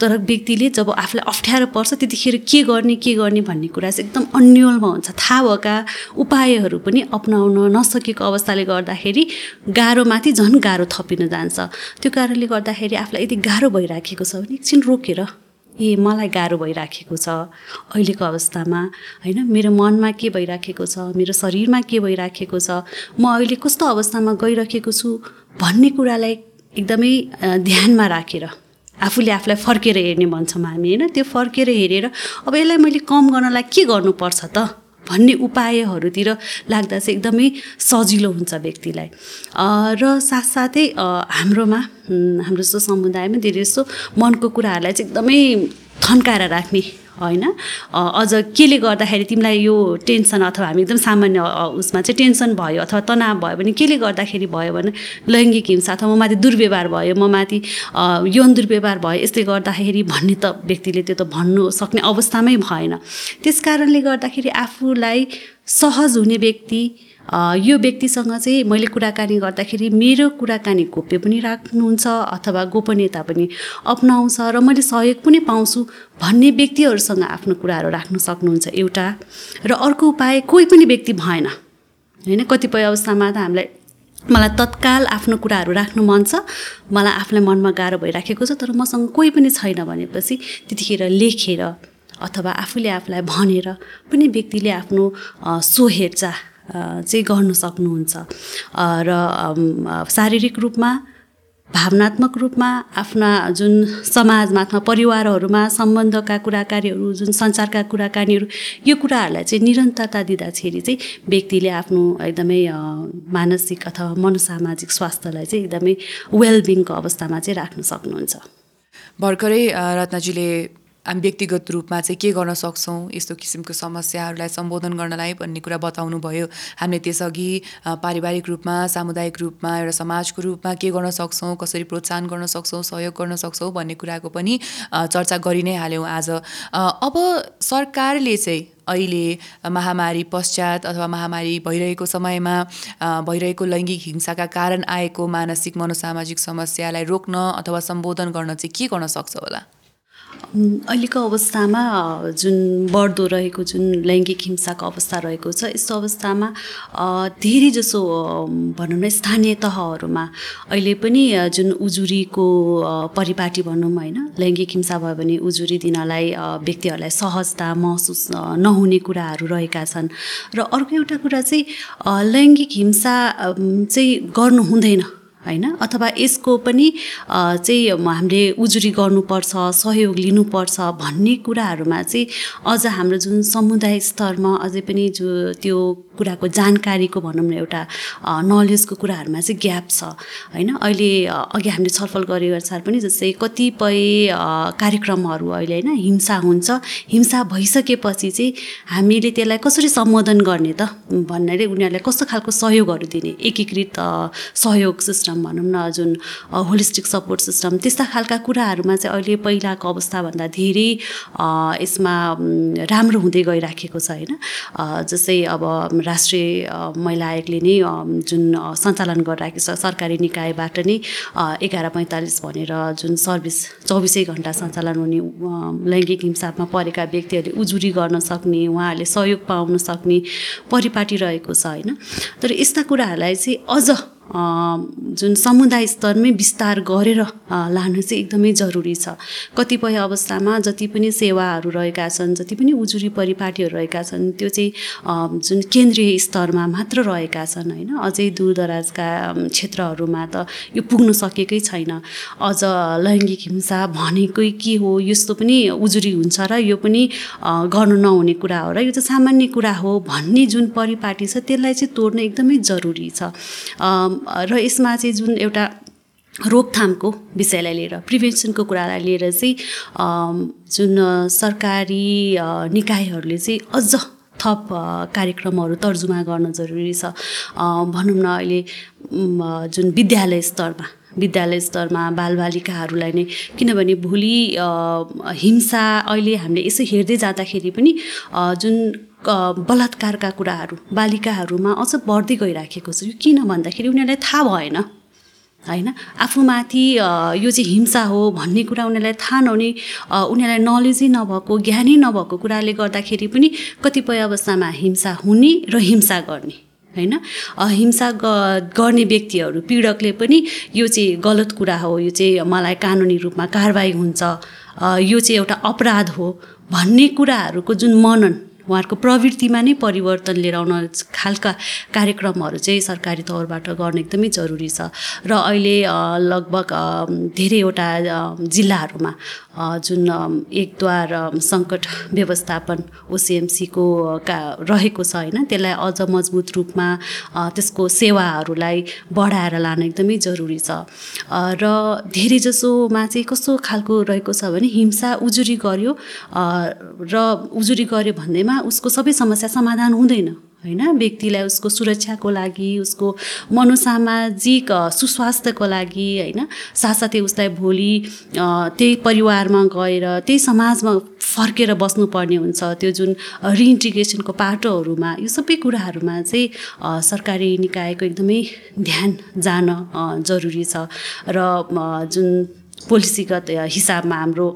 तर व्यक्तिले जब आफूलाई अप्ठ्यारो पर्छ त्यतिखेर के गर्ने के गर्ने भन्ने कुरा चाहिँ एकदम अन्यलमा हुन्छ। थाहा भएका उपायहरू पनि अप्नाउन नसकेको अवस्थाले गर्दाखेरि गाह्रोमाथि झन् गाह्रो थपिन जान्छ। त्यो कारणले गर्दाखेरि आफूलाई यदि गाह्रो भइराखेको छ भने एकछिन रोकेर ए मलाई गाह्रो भइराखेको छ अहिलेको अवस्थामा। होइन मेरो मनमा के भइराखेको छ मेरो शरीरमा के भइराखेको छ म अहिले कस्तो अवस्थामा गइराखेको छु भन्ने कुरालाई एकदमै ध्यानमा राखेर आफूले आफूलाई फर्केर हेर्ने भन्छौँ हामी। होइन त्यो फर्केर हेरेर अब यसलाई मैले कम गर्नलाई के गर्नुपर्छ त? भन्ने उपायहरूतिर लाग्दा चाहिँ एकदमै सजिलो हुन्छ व्यक्तिलाई। र साथसाथै हाम्रोमा हाम्रो जस्तो समुदायमा धेरै जस्तो मनको कुराहरूलाई चाहिँ एकदमै थन्काएर राख्ने होइन? अझ केले गर्दाखेरि तिमीलाई यो टेन्सन अथवा हामी एकदम सामान्य उसमा चाहिँ टेन्सन भयो अथवा तनाव भयो भने केले गर्दाखेरि भयो भने लैङ्गिक हिंसा अथवा म माथि दुर्व्यवहार भयो म माथि यौन दुर्व्यवहार भयो यसले गर्दाखेरि भन्ने त व्यक्तिले त्यो त भन्नु सक्ने अवस्थामै भएन। त्यस कारणले गर्दाखेरि आफूलाई सहज हुने व्यक्ति यो व्यक्तिसँग चाहिँ मैले कुराकानी गर्दाखेरि मेरो कुराकानी गोप्य पनि राख्नुहुन्छ अथवा गोपनीयता पनि अप्नाउँछ र मैले सहयोग पनि पाउँछु भन्ने व्यक्तिहरूसँग आफ्नो कुराहरू राख्न सक्नुहुन्छ एउटा। र अर्को उपाय कोही पनि व्यक्ति भएन होइन? कतिपय अवस्थामा त हामीलाई मलाई तत्काल आफ्नो कुराहरू राख्नु मन छ मलाई आफूलाई मनमा गाह्रो भइराखेको छ तर मसँग कोही पनि छैन भनेपछि त्यतिखेर लेखेर अथवा आफूले आफूलाई भनेर पनि व्यक्तिले आफ्नो अ, चाहिँ गर्नु सक्नुहुन्छ। र शारीरिक रूपमा भावनात्मक रूपमा आफ्ना जुन समाजमा अथवा परिवारहरूमा सम्बन्धका कुराकानीहरू जुन संसारका कुराकानीहरू यो कुराहरूलाई चाहिँ निरन्तरता दिँदाखेरि चाहिँ व्यक्तिले आफ्नो एकदमै मानसिक अथवा मनोसामाजिक स्वास्थ्यलाई चाहिँ एकदमै वेलबिङको अवस्थामा चाहिँ राख्न सक्नुहुन्छ। भर्खरै रत्नजीले हामी व्यक्तिगत रूपमा चाहिँ के गर्न सक्छौँ? यस्तो किसिमको समस्याहरूलाई सम्बोधन गर्नलाई भन्ने कुरा बताउनु भयो हामीले त्यसअघि पारिवारिक रूपमा सामुदायिक रूपमा एउटा समाजको रूपमा के गर्न सक्छौँ? कसरी प्रोत्साहन गर्न सक्छौँ? सहयोग गर्न सक्छौँ भन्ने कुराको पनि चर्चा गरि नै हाल्यौँ आज। अब सरकारले चाहिँ अहिले महामारी पश्चात अथवा महामारी भइरहेको समयमा भइरहेको लैङ्गिक हिंसाका कारण आएको मानसिक मनोसामाजिक समस्यालाई रोक्न अथवा सम्बोधन गर्न चाहिँ के गर्न सक्छ होला? अहिलेको अवस्थामा जुन बढ्दो रहेको जुन लैङ्गिक हिंसाको अवस्था रहेको छ यस्तो अवस्थामा धेरै जसो भनौँ न स्थानीय तहहरूमा अहिले पनि जुन उजुरीको परिपाटी भनौँ होइन लैङ्गिक हिंसा भयो भने उजुरी दिनलाई व्यक्तिहरूलाई सहजता महसुस नहुने कुराहरू रहेका छन्। र अर्को एउटा कुरा चाहिँ लैङ्गिक हिंसा चाहिँ गर्नु हुँदैन। होइन? अथवा यसको पनि चाहिँ हामीले उजुरी गर्नुपर्छ सहयोग लिनुपर्छ भन्ने कुराहरूमा चाहिँ अझ हाम्रो जुन समुदाय स्तरमा अझै पनि जो त्यो कुराको जानकारीको भनौँ न एउटा नलेजको कुराहरूमा चाहिँ ग्याप छ। होइन? अहिले अघि हामीले छलफल गरे अनुसार पनि जस्तै कतिपय कार्यक्रमहरू अहिले होइन हिंसा हुन्छ। हिंसा भइसकेपछि चाहिँ हामीले त्यसलाई कसरी सम्बोधन गर्ने त? भन्नाले उनीहरूलाई कस्तो खालको सहयोगहरू दिने? एकीकृत सहयोग सिस्टम भनौँ न जुन होलिस्टिक सपोर्ट सिस्टम त्यस्ता खालका कुराहरूमा चाहिँ अहिले पहिलाको अवस्थाभन्दा धेरै यसमा राम्रो हुँदै गइराखेको छ। होइन? जस्तै अब राष्ट्रिय महिला आयोगले नै जुन सञ्चालन गरिरहेको छ सरकारी निकायबाट नै एघार पैँतालिस भनेर जुन सर्भिस चौबिसै घन्टा सञ्चालन हुने लैङ्गिक हिंसामा परेका व्यक्तिहरूले उजुरी गर्न सक्ने उहाँहरूले सहयोग पाउन सक्ने परिपाटी रहेको छ होइन? तर यस्ता कुराहरूलाई चाहिँ अझ जुन समुदाय स्तरमै विस्तार गरेर लानु चाहिँ एकदमै जरुरी छ। कतिपय अवस्थामा जति पनि सेवाहरू रहेका छन् जति पनि उजुरी परिपाटीहरू रहेका छन् त्यो चाहिँ जुन केन्द्रीय स्तरमा मात्र रहेका छन् होइन? अझै दूरदराजका क्षेत्रहरूमा त यो पुग्न सकेकै छैन। अझ लैङ्गिक हिंसा भनेकै के हो यस्तो पनि उजुरी हुन्छ र यो पनि गर्नु नहुने कुरा हो र यो चाहिँ सामान्य कुरा हो भन्ने जुन परिपाटी छ त्यसलाई चाहिँ तोड्न एकदमै जरुरी छ। र यसमा चाहिँ जुन एउटा रोकथामको विषयलाई लिएर प्रिभेन्सनको कुरालाई लिएर चाहिँ जुन सरकारी निकायहरूले चाहिँ अझ थप कार्यक्रमहरू तर्जुमा गर्न जरुरी छ। भनौँ न अहिले जुन विद्यालय स्तरमा। विद्यालय स्तरमा बालबालिकाहरूलाई नै किनभने भोलि हिंसा अहिले हामीले यसो हेर्दै जाँदाखेरि पनि जुन बलात्कारका कुराहरू बालिकाहरूमा अझ बढ्दै गइराखेको छ यो किन भन्दाखेरि उनीहरूलाई थाहा भएन होइन? आफूमाथि यो चाहिँ हिंसा हो भन्ने कुरा उनीहरूलाई थाहा नहुने उनीहरूलाई नलेजै नभएको ज्ञानै नभएको कुराले गर्दाखेरि पनि कतिपय अवस्थामा हिंसा हुने र हिंसा गर्ने। होइन? हिंसा गर्ने व्यक्तिहरू पीडकले पनि यो चाहिँ गलत कुरा हो यो चाहिँ मलाई कानुनी रूपमा कारवाही हुन्छ। यो चाहिँ एउटा अपराध हो भन्ने कुराहरूको जुन मनन उहाँहरूको प्रवृत्तिमा नै परिवर्तन लिएर आउन खालका कार्यक्रमहरू चाहिँ सरकारी तौरबाट गर्न एकदमै जरुरी छ। र अहिले लगभग धेरैवटा जिल्लाहरूमा जुन एकद्वार सङ्कट व्यवस्थापन ओसिएमसीको का रहेको छ होइन त्यसलाई अझ मजबुत रूपमा त्यसको सेवाहरूलाई बढाएर लान एकदमै जरुरी छ। र धेरै जसोमा चाहिँ कस्तो खालको रहेको छ भने हिंसा उजुरी गर्यो र उजुरी गर्यो भन्दैमा उसको सबै समस्या समाधान हुँदैन। होइन? व्यक्तिलाई उसको सुरक्षाको लागि उसको मनोसामाजिक सुस्वास्थ्यको लागि होइन? साथसाथै उसलाई भोलि त्यही परिवारमा गएर त्यही समाजमा फर्केर बस्नुपर्ने हुन्छ। त्यो जुन रिइन्टिग्रेसनको पाटोहरूमा यो सबै कुराहरूमा चाहिँ सरकारी निकायको एकदमै ध्यान जान जरुरी छ। र जुन पोलिसीगत हिसाबमा हाम्रो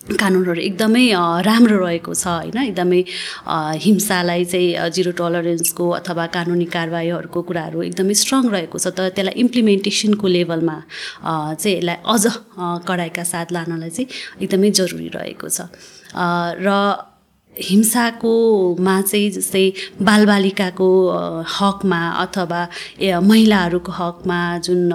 कानुनहरू एकदमै राम्रो रहेको छ होइन? एकदमै हिंसालाई चाहिँ जिरो टलरेन्सको अथवा कानुनी कारवाहीहरूको कुराहरू एकदमै स्ट्रङ रहेको छ तर त्यसलाई इम्प्लिमेन्टेसनको लेभलमा चाहिँ यसलाई अझ कडाइका साथ लानलाई चाहिँ एकदमै जरुरी रहेको छ। र हिंसाकोमा चाहिँ जस्तै बालबालिकाको हकमा अथवा महिलाहरूको हकमा जुन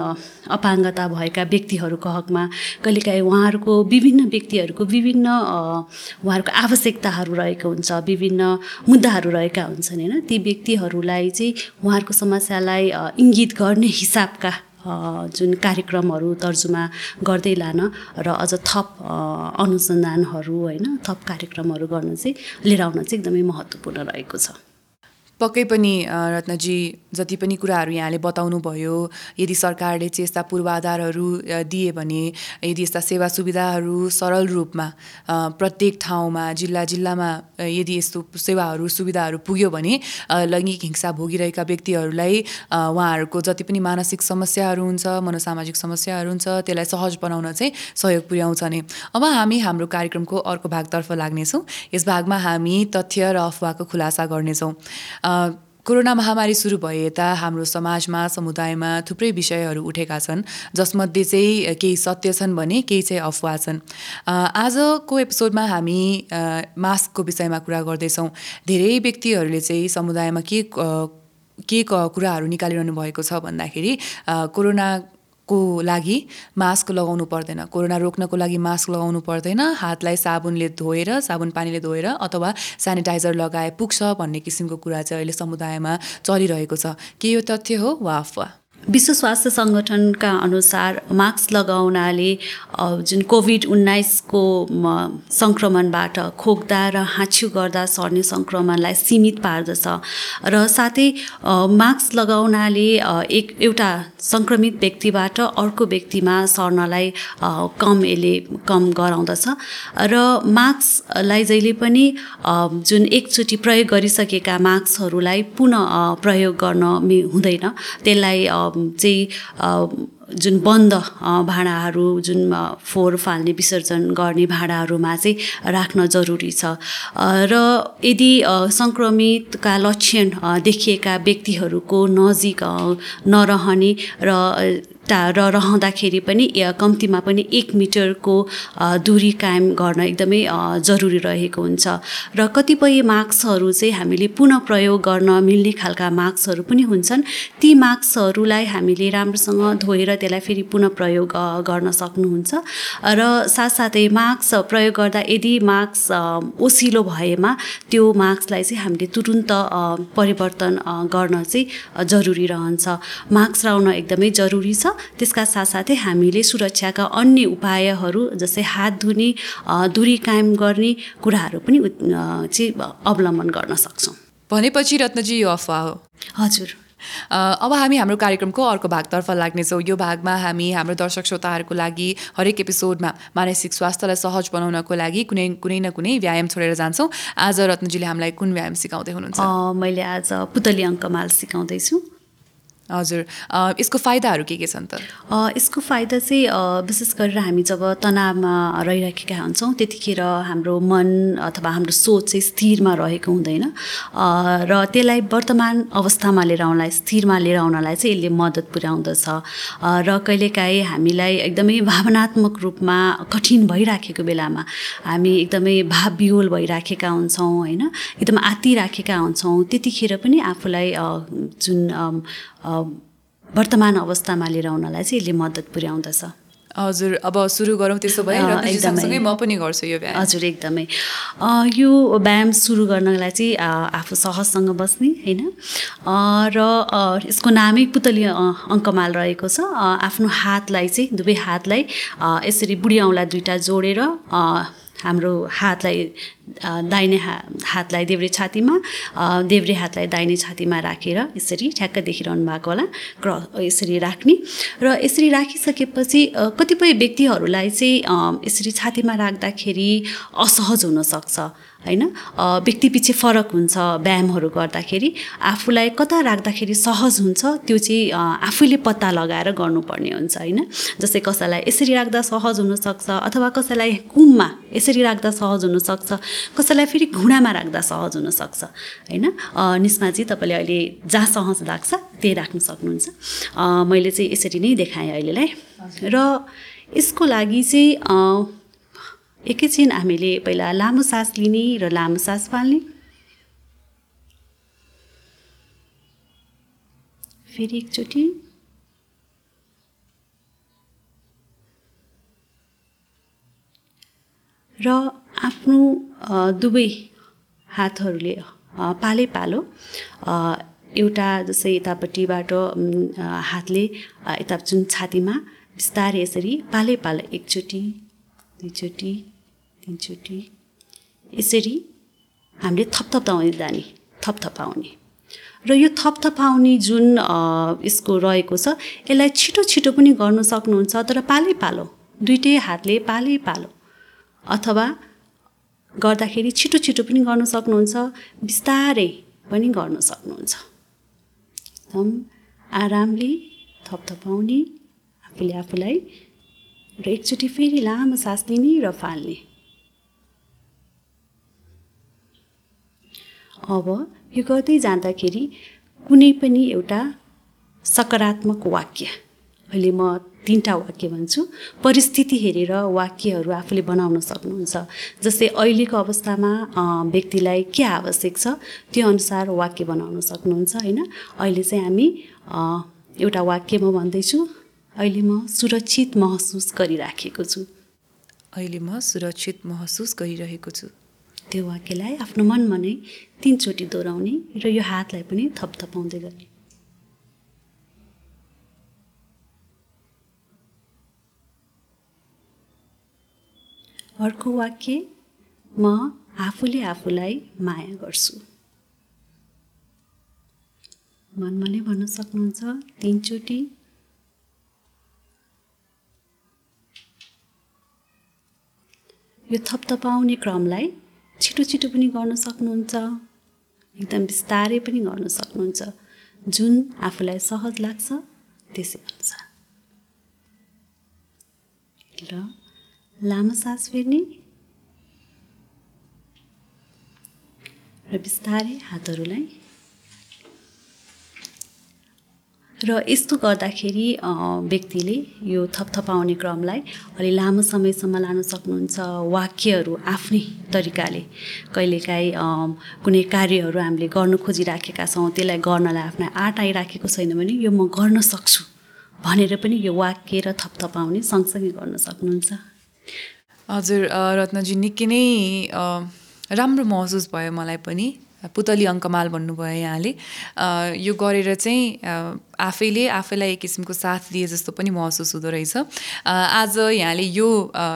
अपाङ्गता भएका व्यक्तिहरूको हकमा कहिलेकाहीँ उहाँहरूको विभिन्न व्यक्तिहरूको विभिन्न उहाँहरूको आवश्यकताहरू रहेको हुन्छ विभिन्न मुद्दाहरू रहेका हुन्छन् होइन? ती व्यक्तिहरूलाई चाहिँ उहाँहरूको समस्यालाई इङ्गित गर्ने हिसाबका जुन कार्यक्रमहरू तर्जुमा गर्दै लान र अझ थप अनुसन्धानहरू होइन थप कार्यक्रमहरू गर्न चाहिँ लिएर आउन चाहिँ एकदमै महत्त्वपूर्ण रहेको छ। पक्कै पनि रत्नजी जति पनि कुराहरू यहाँले बताउनु भयो यदि सरकारले चाहिँ यस्ता पूर्वाधारहरू दिए भने यदि यस्ता सेवा सुविधाहरू सरल रूपमा प्रत्येक ठाउँमा जिल्ला जिल्लामा यदि यस्तो सेवाहरू सुविधाहरू पुग्यो भने लैङ्गिक हिंसा भोगिरहेका व्यक्तिहरूलाई उहाँहरूको जति पनि मानसिक समस्याहरू हुन्छ मनोसामाजिक समस्याहरू हुन्छ त्यसलाई सहज बनाउन चाहिँ सहयोग पुर्याउँछ नै। अब हामी हाम्रो कार्यक्रमको अर्को भागतर्फ लाग्नेछौँ। यस भागमा हामी तथ्य र अफवाहको खुलासा गर्नेछौँ। कोरोना महामारी सुरु भए यता हाम्रो समाजमा समुदायमा थुप्रै विषयहरू उठेका छन् जसमध्ये चाहिँ केही सत्य छन् भने केही चाहिँ अफवाह छन्। आजको एपिसोडमा हामी मास्कको विषयमा कुरा गर्दैछौँ। धेरै व्यक्तिहरूले चाहिँ समुदायमा के के कुराहरू निकालिरहनु भएको छ भन्दाखेरि कोरोना को लागि मास्क लगाउनु पर्दैन। कोरोना रोक्नको लागि मास्क लगाउनु पर्दैन। हातलाई साबुनले धोएर साबुन पानीले धोएर अथवा सेनिटाइजर लगाए पुग्छ भन्ने किसिमको कुरा चाहिँ अहिले समुदायमा चलिरहेको छ। के यो तथ्य हो? वा अफवा? विश्व स्वास्थ्य सङ्गठनका अनुसार मास्क लगाउनाले जुन कोभिड उन्नाइसको सङ्क्रमणबाट खोक्दा र हाँच्यु गर्दा सर्ने सङ्क्रमणलाई सीमित पार्दछ र साथै मास्क लगाउनाले एक एउटा सङ्क्रमित व्यक्तिबाट अर्को व्यक्तिमा सर्नलाई कम यसले कम गराउँदछ र मास्कलाई जहिले पनि जुन एकचोटि प्रयोग गरिसकेका मास्कहरूलाई पुनः प्रयोग गर्न हुँदैन। त्यसलाई चाहिँ जुन बन्द भाँडाहरू जुन फोहोर फाल्ने विसर्जन गर्ने भाँडाहरूमा चाहिँ राख्न जरुरी छ। र यदि सङ्क्रमितका लक्षण देखिएका व्यक्तिहरूको नजिक नरहने र र रहँदाखेरि पनि कम्तीमा पनि एक मिटरको दूरी कायम गर्न एकदमै जरुरी रहेको हुन्छ। र कतिपय मास्कहरू चाहिँ हामीले पुनः प्रयोग गर्न मिल्ने खालका मास्कहरू पनि हुन्छन्। ती मास्कहरूलाई हामीले राम्रोसँग धोएर त्यसलाई फेरि पुनः प्रयोग गर्न सक्नुहुन्छ। र साथसाथै मास्क प्रयोग गर्दा यदि मास्क ओसिलो भएमा त्यो मास्कलाई चाहिँ हामीले तुरुन्त परिवर्तन गर्न चाहिँ जरुरी रहन्छ। मास्क लाउन एकदमै जरुरी छ। त्यसका साथसाथै हामीले सुरक्षाका अन्य उपायहरू जस्तै हात धुने दूरी कायम गर्ने कुराहरू पनि चाहिँ अवलम्बन गर्न सक्छौँ। भनेपछि रत्नजी यो अफवाह हो। हजुर। अब हामी हाम्रो कार्यक्रमको अर्को भागतर्फ लाग्नेछौँ। यो भागमा हामी हाम्रो दर्शक श्रोताहरूको लागि हरेक एपिसोडमा मानसिक स्वास्थ्यलाई सहज बनाउनको लागि कुनै कुनै न कुनै व्यायाम छोडेर जान्छौँ। आज रत्नजीले हामीलाई कुन व्यायाम सिकाउँदै हुनुहुन्छ? मैले आज पुतली अङ्कमाल सिकाउँदैछु। हजुर। यसको फाइदाहरू के के छन् त? यसको फाइदा चाहिँ विशेष गरेर हामी जब तनावमा रहिराखेका हुन्छौँ त्यतिखेर हाम्रो मन अथवा हाम्रो सोच चाहिँ स्थिरमा रहेको हुँदैन। र त्यसलाई वर्तमान अवस्थामा लिएर आउनलाई स्थिरमा लिएर आउनलाई चाहिँ यसले मद्दत पुर्याउँदछ। र कहिलेकाहीँ हामीलाई एकदमै भावनात्मक रूपमा कठिन भइराखेको बेलामा हामी एकदमै भावविहोल भइराखेका हुन्छौँ होइन? एकदम आत्तिराखेका हुन्छौँ। त्यतिखेर पनि आफूलाई जुन वर्तमान अवस्थामा लिएर आउनलाई चाहिँ यसले मद्दत पुर्याउँदछ। हजुर अब सुरु गरौँ त्यसो भए एकदमै। म पनि गर्छु यो व्यायाम। हजुर एकदमै। यो व्यायाम सुरु गर्नलाई चाहिँ आफू सहजसँग बस्ने होइन? र यसको नामै पुतली अङ्कमाल रहेको छ। आफ्नो हातलाई चाहिँ दुवै हातलाई यसरी बुढी औँला दुइटा जोडेर हाम्रो हातलाई दाहिने हा हातलाई देब्रे छातीमा देब्रे हातलाई दाहिने छातीमा राखेर यसरी ठ्याक्क देखिरहनु भएको होला। क्रस यसरी राख्ने। र यसरी राखिसकेपछि कतिपय व्यक्तिहरूलाई चाहिँ यसरी छातीमा राख्दाखेरि असहज हुनसक्छ। होइन? अ, व्यक्ति पछि फरक हुन्छ व्यायामहरू गर्दाखेरि। आफूलाई कता राख्दाखेरि सहज हुन्छ त्यो चाहिँ आफैले पत्ता लगाएर गर्नुपर्ने हुन्छ होइन? जस्तै कसैलाई यसरी राख्दा सहज हुनसक्छ अथवा कसैलाई कुममा यसरी राख्दा सहज हुनसक्छ कसैलाई फेरि घुँडामा राख्दा सहज हुनसक्छ होइन? अ, निस्माजी तपाईँले अहिले जहाँ सहज लाग्छ त्यही राख्न सक्नुहुन्छ। मैले चाहिँ यसरी नै देखाएँ अहिलेलाई। र यसको लागि चाहिँ एकैछिन हामीले पहिला लामो सास लिने र लामो सास फाल्ने फेरि एकचोटि। र आफ्नो दुवै हातहरूले पालै पालो। एउटा जस्तै यतापट्टिबाट हातले यता जुन छातीमा बिस्तारै यसरी पालै पालो एकचोटि दुईचोटि। तिनचोटि यसरी हामीले थपथपाउने जाने थपथपाउने। र यो थपथपाउने जुन यसको रहेको छ यसलाई छिटो छिटो पनि गर्न सक्नुहुन्छ तर पालै पालो दुइटै हातले पालै पालो। अथवा गर्दाखेरि छिटो छिटो पनि गर्न सक्नुहुन्छ बिस्तारै पनि गर्न सक्नुहुन्छ। एकदम आरामले थपथपाउने आफूले आफूलाई र एकचोटि फेरि लामो सास लिने र फाल्ने। अब यो गर्दै जाँदाखेरि कुनै पनि एउटा सकारात्मक वाक्य। अहिले म तिनवटा वाक्य भन्छु। परिस्थिति हेरेर वाक्यहरू आफूले बनाउन सक्नुहुन्छ। जस्तै अहिलेको अवस्थामा व्यक्तिलाई के आवश्यक छ त्यो अनुसार वाक्य बनाउन सक्नुहुन्छ होइन? अहिले चाहिँ हामी एउटा वाक्य म भन्दैछु। अहिले म सुरक्षित महसुस गरिराखेको छु। अहिले म सुरक्षित महसुस गरिरहेको छु। त्यो वाक्यलाई आफ्नो मनमा नै तिनचोटि दोहोऱ्याउने र यो हातलाई पनि थपथपाउँदै गर्ने। अर्को वाक्य म आफूले आफूलाई माया गर्छु। मनमा नै भन्न सक्नुहुन्छ तिनचोटि यो थपथपाउने क्रमलाई छिटो छिटो पनि गर्न सक्नुहुन्छ एकदम बिस्तारै पनि गर्न सक्नुहुन्छ। जुन आफूलाई सहज लाग्छ त्यसै अनुसार र लामो सास फेर्ने। र बिस्तारै हातहरूलाई र यस्तो गर्दाखेरि व्यक्तिले यो थपथपाउने क्रमलाई अलि लामो समयसम्म लान सक्नुहुन्छ वाक्यहरू आफ्नै तरिकाले। कहिलेकाहीँ कुनै कार्यहरू हामीले गर्नु खोजिराखेका छौँ त्यसलाई गर्नलाई आफ्नो आँट आइराखेको छैन भने यो म गर्न सक्छु भनेर पनि यो वाक्य र थपथपाउने सँगसँगै गर्न सक्नुहुन्छ। हजुर रत्नजी निकै नै राम्रो महसुस भयो मलाई पनि। पुतली अङ्कमाल भन्नुभयो यहाँले। यो गरेर चाहिँ आफैले आफैलाई एक किसिमको साथ दिए जस्तो पनि महसुस हुँदो रहेछ। आज यहाँले यो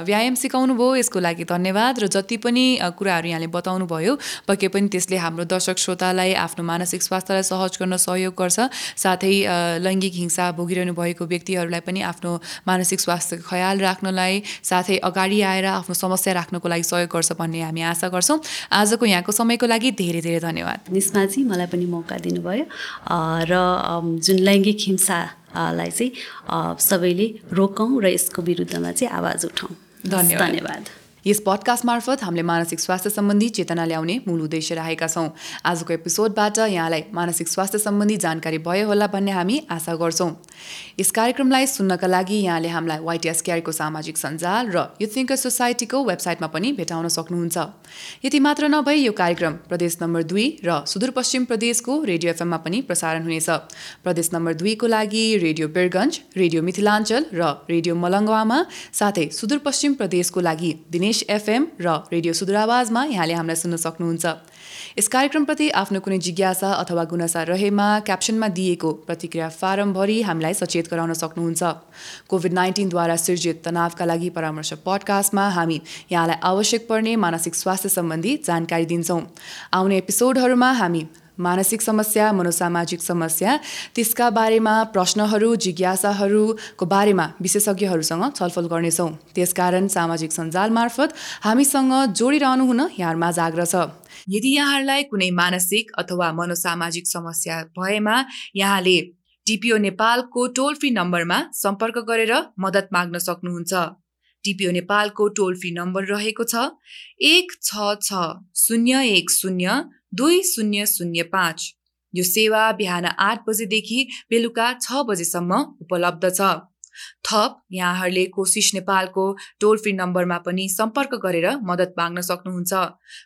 व्यायाम सिकाउनु भयो यसको लागि धन्यवाद र जति पनि कुराहरू यहाँले बताउनु भयो पक्कै पनि त्यसले हाम्रो दर्शक श्रोतालाई आफ्नो मानसिक स्वास्थ्यलाई सहज गर्न सहयोग गर्छ। साथै लैङ्गिक हिंसा भोगिरहनु भएको व्यक्तिहरूलाई पनि आफ्नो मानसिक स्वास्थ्यको ख्याल राख्नलाई साथै अगाडि आएर आफ्नो समस्या राख्नको लागि सहयोग गर्छ भन्ने हामी आशा गर्छौँ। आजको यहाँको समयको लागि धेरै धेरै धन्यवाद। निस्माजी मलाई पनि मौका दिनुभयो। र जुन लैङ्गिक हिंसालाई चाहिँ सबैले रोकौँ र यसको विरुद्धमा चाहिँ आवाज उठाउँ धन्यवाद। यस पडकास्ट मार्फत हामीले मानसिक स्वास्थ्य सम्बन्धी चेतना ल्याउने मूल उद्देश्य राखेका छौँ। आजको एपिसोडबाट यहाँलाई मानसिक स्वास्थ्य सम्बन्धी जानकारी भयो होला भन्ने हामी आशा गर्छौँ। यस कार्यक्रमलाई सुन्नका लागि यहाँले हामीलाई वाइटिएस केयरको सामाजिक सञ्जाल र युथ थिङ्कर सोसाइटीको वेबसाइटमा पनि भेटाउन सक्नुहुन्छ। यति मात्र नभई यो कार्यक्रम प्रदेश नम्बर दुई र सुदूरपश्चिम प्रदेशको रेडियो एफएममा पनि प्रसारण हुनेछ। प्रदेश नम्बर दुईको लागि रेडियो बिरगञ्ज रेडियो मिथिलाञ्चल र रेडियो मलङ्गवामा साथै सुदूरपश्चिम प्रदेशको लागि दिने महेश एफएम र रेडियो सुदूर आवाजमा यहाँले हामीलाई सुन्न सक्नुहुन्छ। यस कार्यक्रमप्रति आफ्नो कुनै जिज्ञासा अथवा गुनासा रहेमा क्याप्सनमा दिएको प्रतिक्रिया फारम भरि हामीलाई सचेत गराउन सक्नुहुन्छ। कोभिड नाइन्टिनद्वारा सिर्जित तनावका लागि परामर्श पडकास्टमा हामी यहाँलाई आवश्यक पर्ने मानसिक स्वास्थ्य सम्बन्धी जानकारी दिन्छौँ। आउने एपिसोडहरूमा हामी मानसिक समस्या मनोसामाजिक समस्या त्यसका बारेमा प्रश्नहरू जिज्ञासाहरूको बारेमा विशेषज्ञहरूसँग छलफल गर्नेछौँ। त्यसकारण सामाजिक सञ्जाल मार्फत हामीसँग जोडिरहनु हुन यहाँहरूमा आग्रह छ। यदि यहाँहरूलाई कुनै मानसिक अथवा मनोसामाजिक समस्या भएमा यहाँले डिपिओ नेपालको टोल फ्री नम्बरमा सम्पर्क गरेर मद्दत माग्न सक्नुहुन्छ। डिपिओ नेपालको टोल फ्री नम्बर रहेको छ एक छ छ शून्य एक शून्य दुई शून्य शून्य पाँच। यो सेवा बिहान आठ बजेदेखि बेलुका छ बजेसम्म उपलब्ध छ। थप यहाँहरूले कोसिस नेपालको टोल फ्री नम्बरमा पनि सम्पर्क गरेर मद्दत माग्न सक्नुहुन्छ।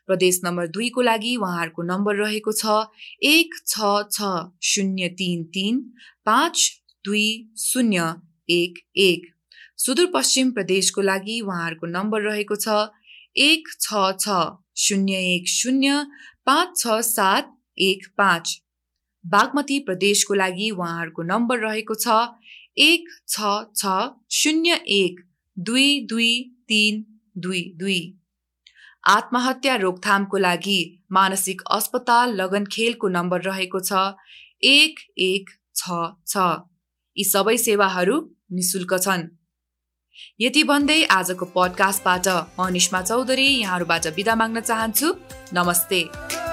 प्रदेश नम्बर दुईको लागि उहाँहरूको नम्बर रहेको छ एक छ छ शून्य तिन तिन पाँच दुई शून्य एक एक। सुदूरपश्चिम प्रदेशको लागि उहाँहरूको नम्बर रहेको छ एक छ छ शून्य एक शून्य पाँच छ सात एक पाँच। बागमती प्रदेशको लागि उहाँहरूको नम्बर रहेको छ एक छ छ शून्य एक दुई दुई तिन दुई दुई। आत्महत्या रोकथामको लागि मानसिक अस्पताल लगनखेलको नम्बर रहेको छ एक एक छ छ। यी सबै सेवाहरू निशुल्क छन्। यति भन्दै आजको पडकास्टबाट म निष्मा चौधरी यहाँहरूबाट बिदा माग्न चाहन्छु। नमस्ते।